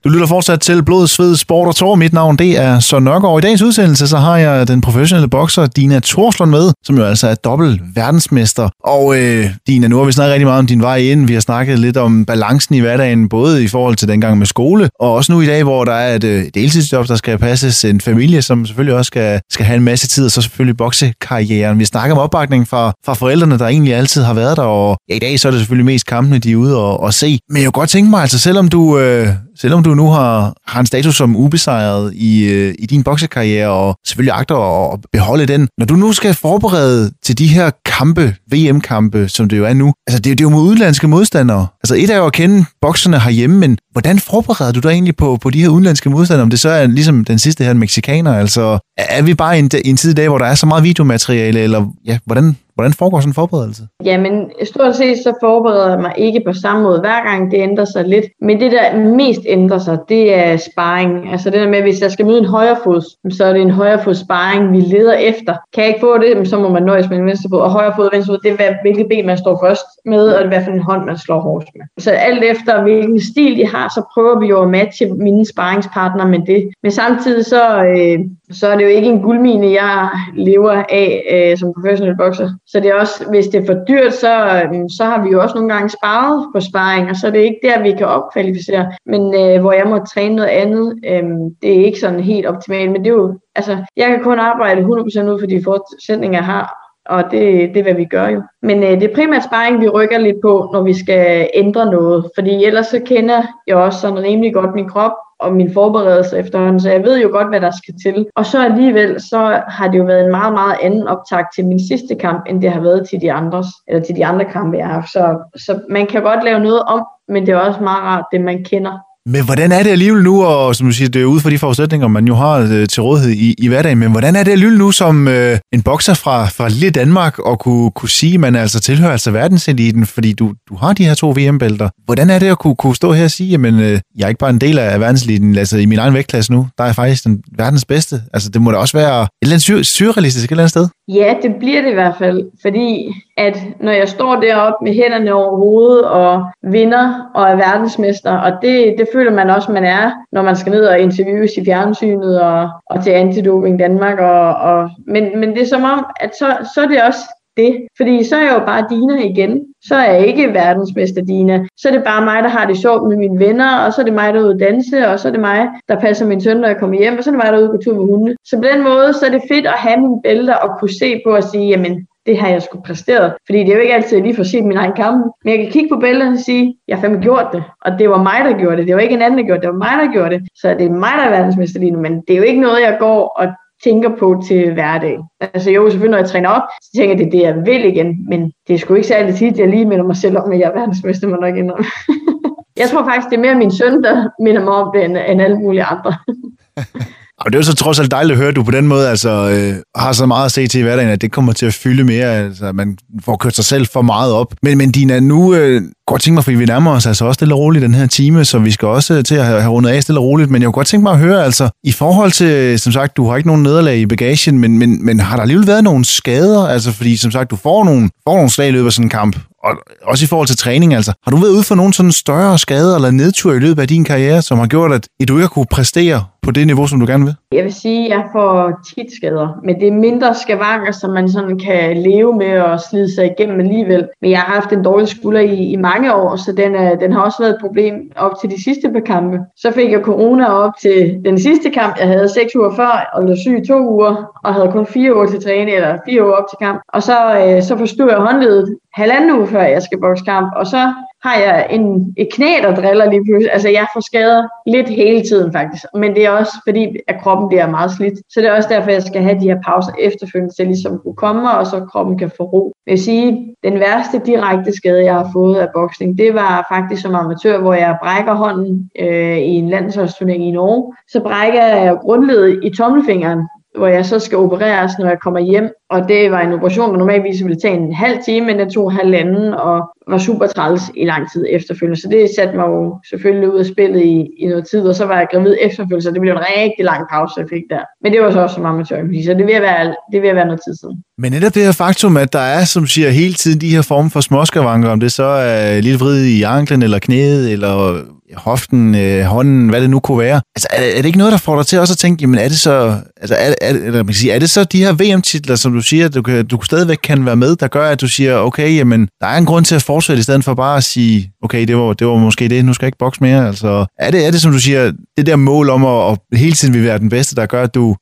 Du lytter fortsat til Blod, Sved, Sport og Tor. Mit navn det er Søren Nørgaard. I dagens udsendelse så har jeg den professionelle bokser Dina Torslund med, som jo altså er dobbelt verdensmester. Og øh, Dina, nu har vi snakket rigtig meget om din vej ind. Vi har snakket lidt om balancen i hverdagen, både i forhold til dengang med skole, og også nu i dag, hvor der er et øh, deltidsjob, der skal passes, en familie, som selvfølgelig også skal, skal have en masse tid, og så selvfølgelig boksekarrieren. Vi snakker om opbakning fra, fra forældrene, der egentlig altid har været der, og ja, i dag så er det selvfølgelig mest kampene, de er ude og, og se. Men jeg kunne godt tænke mig, altså selvom du, øh, selvom du nu har, har en status som ubesejret i, øh, i din boksekarriere, og selvfølgelig agter at beholde den, når du nu skal forberede til de her kampe, VM-kampe, som det jo er nu, altså det, det er jo mod udenlandske modstandere. Altså et er jo at kende bokserne herhjemme, men hvordan forbereder du dig egentlig på, på de her udenlandske modstandere, om det så er ligesom den sidste her, en mexikaner, altså er vi bare i en, en tid i dag, hvor der er så meget videomateriale, eller ja, hvordan, Hvordan foregår sådan en forberedelse? Jamen, stort set så forbereder jeg mig ikke på samme måde hver gang. Det ændrer sig lidt. Men det, der mest ændrer sig, det er sparring. Altså det der med, hvis jeg skal møde en højrefod, så er det en højrefod sparring, vi leder efter. Kan jeg ikke få det, så må man nøjes med en venstrefod. Og højrefod og venstrefod, det er, hvilket ben man står først med, og det er hvad for en hånd, man slår hårdest med. Så alt efter, hvilken stil de har, så prøver vi jo at matche mine sparringspartnere med det. Men samtidig så, øh, så er det jo ikke en guldmine, jeg lever af øh, som professionel bokser. Så det er også, hvis det er for dyrt, så, øh, så har vi jo også nogle gange sparet på sparring, og så er det ikke der, vi kan opkvalificere. Men øh, hvor jeg må træne noget andet, øh, det er ikke sådan helt optimalt. Men det er jo, altså, jeg kan kun arbejde 100% ud for de forudsætninger, jeg har, og det, det er, hvad vi gør jo. Men øh, det er primært sparring, vi rykker lidt på, når vi skal ændre noget. Fordi ellers så kender jeg også sådan rimelig godt min krop, og min forberedelse efterhånden, så jeg ved jo godt, hvad der skal til. Og så alligevel, så har det jo været en meget, meget anden optag til min sidste kamp, end det har været til de andres, eller til de andre kampe, jeg har haft. Så, så man kan godt lave noget om, men det er også meget rart, det man kender. Men hvordan er det alligevel nu, og som du siger, det er ude for de forudsætninger, man jo har øh, til rådighed i, i hverdagen, men hvordan er det alligevel nu som øh, en bokser fra, fra lille Danmark, og kunne, kunne sige, at man altså tilhører altså verdenseliten, fordi du, du har de her to VM-bælter. Hvordan er det at kunne, kunne stå her og sige, at øh, jeg er ikke bare en del af verdenseliten, altså i min egen vægtklasse nu, der er jeg faktisk den verdens bedste. Altså det må da også være et eller andet surrealistisk et eller andet sted. Ja, det bliver det i hvert fald, fordi at når jeg står deroppe med hænderne over hovedet og vinder og er verdensmester, og det, det føler man også, man er, når man skal ned og interviews i fjernsynet og, og til Antidoping Danmark. Og, og, men, men det er som om, at så, så er det også det. Fordi så er jeg jo bare Dina igen. Så er jeg ikke verdensmester Dina. Så er det bare mig, der har det sjovt med mine venner, og så er det mig, der er ude at danse, og så er det mig, der passer min søn, når jeg kommer hjem, og så er det mig, der er ude på tur med hunde. Så på den måde, så er det fedt at have mine bælter og kunne se på og sige, jamen, det har jeg skulle præsteret. Fordi det er jo ikke altid, at jeg lige får set min egen kamp. Men jeg kan kigge på billederne og sige, jeg har fandme gjort det. Og det var mig, der gjorde det. Det var ikke en anden, der gjorde det. Det var mig, der gjorde det. Så det er mig, der er verdensmester lige nu. Men det er jo ikke noget, jeg går og tænker på til hverdag. Altså jo, selvfølgelig når jeg træner op, så tænker jeg, det er det, jeg vil igen. Men det er sgu ikke særlig tit, at jeg lige minder mig selv om, at jeg er verdensmester, man nok indrømme. [LAUGHS] jeg tror faktisk, det er mere min søn, der minder mig om det, end, end alle mulige andre. [LAUGHS] Og det er jo så trods alt dejligt at høre, at du på den måde altså, øh, har så meget at se til i hverdagen, at det kommer til at fylde mere. Altså, man får kørt sig selv for meget op. Men, men Dina, nu øh, godt tænke mig, fordi vi nærmer os altså også stille og roligt den her time, så vi skal også til at have, have rundet af stille og roligt. Men jeg kunne godt tænke mig at høre, altså, i forhold til, som sagt, du har ikke nogen nederlag i bagagen, men, men, men har der alligevel været nogle skader? Altså, fordi som sagt, du får nogle, får nogle slag i løbet af sådan en kamp, og også i forhold til træning, altså. Har du været ude for nogle sådan større skader eller nedtur i løbet af din karriere, som har gjort, at du ikke har kunne præstere på det niveau, som du gerne vil? Jeg vil sige, at jeg får tit skader, men det er mindre skavanker, som man sådan kan leve med og slide sig igennem alligevel. Men jeg har haft en dårlig skulder i, i mange år, så den, er, den har også været et problem op til de sidste par kampe. Så fik jeg corona op til den sidste kamp. Jeg havde seks uger før og blev syg i to uger, og havde kun fire uger til træning, eller fire uger op til kamp. Og så, øh, så forstod jeg håndledet halvanden uge før jeg skal bokse kamp, og så har jeg en, et knæ, der driller lige pludselig. Altså jeg får skader lidt hele tiden faktisk, men det er også fordi, at kroppen bliver meget slidt. Så det er også derfor, jeg skal have de her pauser efterfølgende, så ligesom kunne komme, og så kroppen kan få ro. Jeg vil sige, den værste direkte skade, jeg har fået af boksning, det var faktisk som amatør, hvor jeg brækker hånden øh, i en landsholdsturnering i Norge. Så brækker jeg grundledet i tommelfingeren, hvor jeg så skal opereres, når jeg kommer hjem. Og det var en operation, der normalvis ville tage en halv time, men det tog halvanden og var super træls i lang tid efterfølgende. Så det satte mig jo selvfølgelig ud af spillet i, i noget tid, og så var jeg gravid efterfølgende, så det blev en rigtig lang pause, jeg fik der. Men det var så også som amatør, så det vil være, det vil være noget tid siden. Men netop det her faktum, at der er, som siger, hele tiden de her former for småskavanker, om det så er lidt vrid i anklen eller knæet, eller hoften, øh, hånden, hvad det nu kunne være. Altså, er, er det ikke noget, der får dig til også at tænke, jamen er det så, altså, er, er, eller man kan sige, er det så de her VM-titler, som du siger, du, kan, du stadigvæk kan være med, der gør, at du siger, okay, jamen, der er en grund til at fortsætte, i stedet for bare at sige, okay, det var, det var måske det, nu skal jeg ikke bokse mere. Altså, er det, er det, som du siger, det der mål om at, at hele tiden vil være den bedste, der gør, at du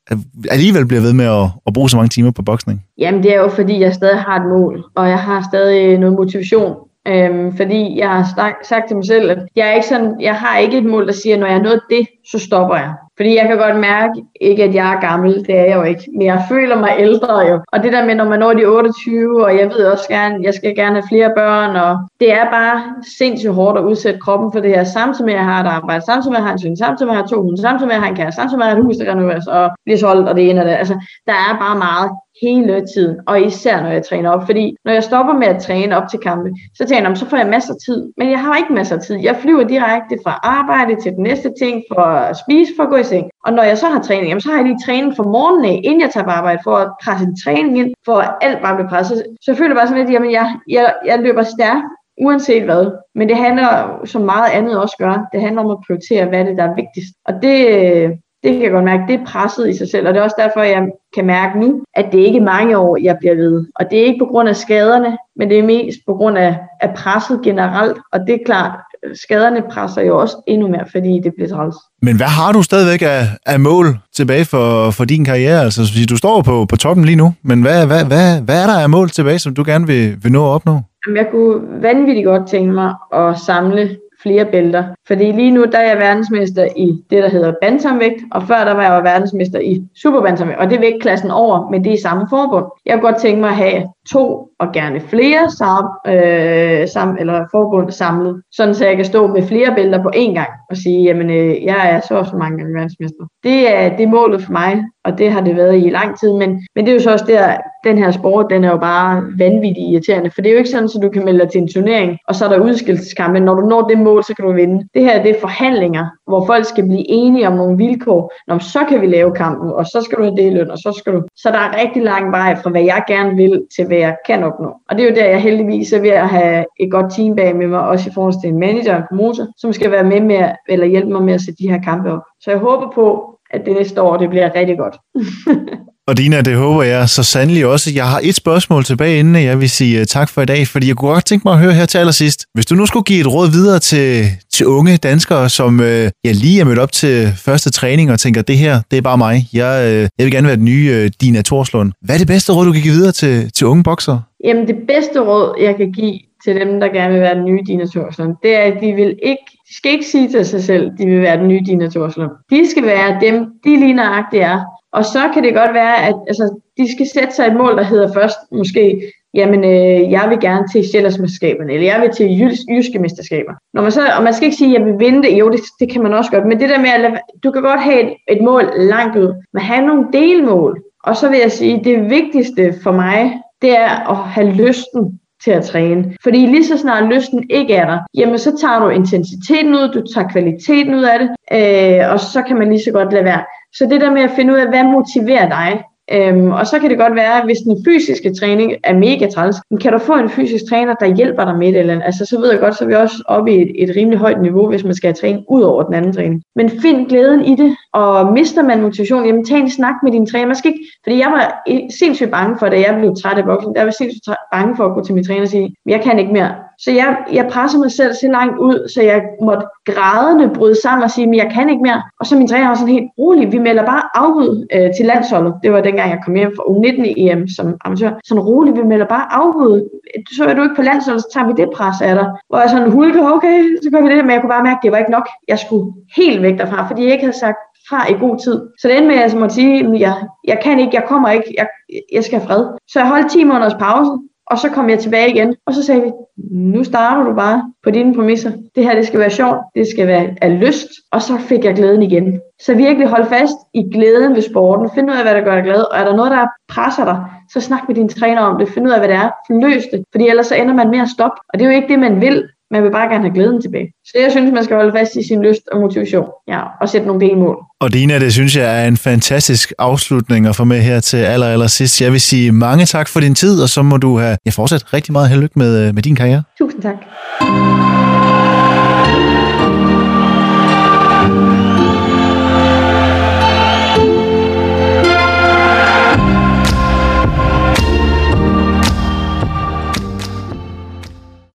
alligevel bliver ved med at, at bruge så mange timer på boksning? Jamen, det er jo fordi, jeg stadig har et mål, og jeg har stadig noget motivation Øhm, fordi jeg har sagt, sagt til mig selv, at jeg, er ikke sådan, jeg har ikke et mål, der siger, at når jeg er nået det, så stopper jeg. Fordi jeg kan godt mærke, ikke at jeg er gammel, det er jeg jo ikke, men jeg føler mig ældre jo. Og det der med, når man når de 28, og jeg ved også gerne, jeg skal gerne have flere børn, og det er bare sindssygt hårdt at udsætte kroppen for det her, samtidig med at jeg har et arbejde, samtidig med at jeg har en søn, samtidig med at jeg har to hunde, samtidig med at jeg har en kæreste, samtidig med at jeg har et hus, der renoveres og bliver solgt, og det ene og det. Altså, der er bare meget hele tiden, og især når jeg træner op. Fordi når jeg stopper med at træne op til kampe, så tænker jeg, så får jeg masser af tid. Men jeg har ikke masser af tid. Jeg flyver direkte fra arbejde til den næste ting, for at spise, for at gå i seng. Og når jeg så har træning, jamen, så har jeg lige træning fra morgenen af, inden jeg tager på arbejde, for at presse en træning ind, for at alt bare bliver presset. Så jeg føler bare sådan lidt, jamen jeg, jeg, jeg løber stærkt, uanset hvad. Men det handler, som meget andet også gør, det handler om at prioritere, hvad det der er vigtigst. Og det, øh, det kan jeg godt mærke, det er presset i sig selv, og det er også derfor, jeg kan mærke nu, at det ikke er mange år, jeg bliver ved. Og det er ikke på grund af skaderne, men det er mest på grund af, af presset generelt, og det er klart, skaderne presser jo også endnu mere, fordi det bliver træls. Men hvad har du stadigvæk af, af mål tilbage for, for din karriere? Altså, du står på, på toppen lige nu, men hvad, hvad, hvad, hvad er der af mål tilbage, som du gerne vil, vil nå at opnå? Jeg kunne vanvittigt godt tænke mig at samle flere bælter. Fordi lige nu, der er jeg verdensmester i det, der hedder bantamvægt, og før der var jeg verdensmester i superbantamvægt, og det er vægtklassen over, men det er samme forbund. Jeg kunne godt tænke mig at have to og gerne flere sam, øh, sam, eller forbund samlet, sådan så jeg kan stå med flere bælter på én gang og sige, jamen øh, jeg er så også mange gange verdensmester. Det er, det er målet for mig, og det har det været i lang tid, men, men det er jo så også der, den her sport, den er jo bare vanvittigt irriterende, for det er jo ikke sådan, at du kan melde dig til en turnering, og så er der udskillelseskamp, men når du når det mål, så kan du vinde. Det her, det er forhandlinger, hvor folk skal blive enige om nogle vilkår, Nå, så kan vi lave kampen, og så skal du have det løn, og så skal du... Så der er rigtig lang vej fra, hvad jeg gerne vil, til hvad jeg kan opnå. Og det er jo der, jeg heldigvis er ved at have et godt team bag med mig, også i forhold til en manager og en promotor, som skal være med med, eller hjælpe mig med at sætte de her kampe op. Så jeg håber på, at det næste år, det bliver rigtig godt. [LAUGHS] Og Dina, det håber jeg så sandelig også. Jeg har et spørgsmål tilbage, inden jeg vil sige øh, tak for i dag, fordi jeg kunne godt tænke mig at høre her til allersidst. Hvis du nu skulle give et råd videre til, til unge danskere, som øh, jeg lige er mødt op til første træning og tænker, det her, det er bare mig. Jeg, øh, jeg vil gerne være den nye øh, Dina Torslund. Hvad er det bedste råd, du kan give videre til, til unge bokser? Jamen det bedste råd, jeg kan give til dem, der gerne vil være den nye Dina Torslund, det er, at de vil ikke, de skal ikke sige til sig selv, at de vil være den nye Dina Torslund. De skal være dem, de lige nøjagtigt er. Og så kan det godt være, at altså, de skal sætte sig et mål, der hedder først måske, jamen øh, jeg vil gerne til Sjællandsmesterskaberne, eller jeg vil til jys, jyske mesterskaber. Når man så, og man skal ikke sige, at jeg vil vinde det, jo det, det kan man også godt, men det der med, at lade, du kan godt have et, et mål langt ud, men have nogle delmål. Og så vil jeg sige, at det vigtigste for mig, det er at have lysten til at træne. Fordi lige så snart lysten ikke er der, jamen så tager du intensiteten ud, du tager kvaliteten ud af det, øh, og så kan man lige så godt lade være. Så det der med at finde ud af, hvad motiverer dig, Øhm, og så kan det godt være, at hvis den fysiske træning er mega træls, kan du få en fysisk træner, der hjælper dig med det. Eller, altså, så ved jeg godt, så er vi også oppe i et, et rimelig højt niveau, hvis man skal træne ud over den anden træning. Men find glæden i det, og mister man motivation, jamen tag en snak med din træner. Man skal ikke, fordi jeg var sindssygt bange for, da jeg blev træt af boksen, der var sindssygt bange for at gå til min træner og sige, jeg kan ikke mere. Så jeg, jeg presser mig selv så langt ud, så jeg måtte grædende bryde sammen og sige, men jeg kan ikke mere. Og så min træner var sådan helt rolig, vi melder bare afbud øh, til landsholdet. Det var dengang, jeg kom hjem fra U19 EM som amatør. Sådan rolig, vi melder bare afbud. Så er du ikke på landsholdet, så tager vi det pres af dig. Hvor jeg sådan hulke, okay, så gør vi det. Men jeg kunne bare mærke, at det var ikke nok. Jeg skulle helt væk derfra, fordi jeg ikke havde sagt fra i god tid. Så det endte med, at jeg måtte sige, at jeg, jeg kan ikke, jeg kommer ikke, jeg, jeg skal have fred. Så jeg holdt 10 måneders pause, og så kom jeg tilbage igen, og så sagde vi, nu starter du bare på dine præmisser. Det her, det skal være sjovt, det skal være af lyst, og så fik jeg glæden igen. Så virkelig hold fast i glæden ved sporten. Find ud af, hvad der gør dig glad, og er der noget, der presser dig, så snak med din træner om det. Find ud af, hvad det er. Løs det, fordi ellers så ender man med at stoppe. Og det er jo ikke det, man vil. Man vil bare gerne have glæden tilbage. Så jeg synes, man skal holde fast i sin lyst og motivation. Ja, og sætte nogle delmål. Og Dina, det synes jeg er en fantastisk afslutning at få med her til aller, aller sidst. Jeg vil sige mange tak for din tid, og så må du have ja, fortsat rigtig meget held med, med din karriere. Tusind tak.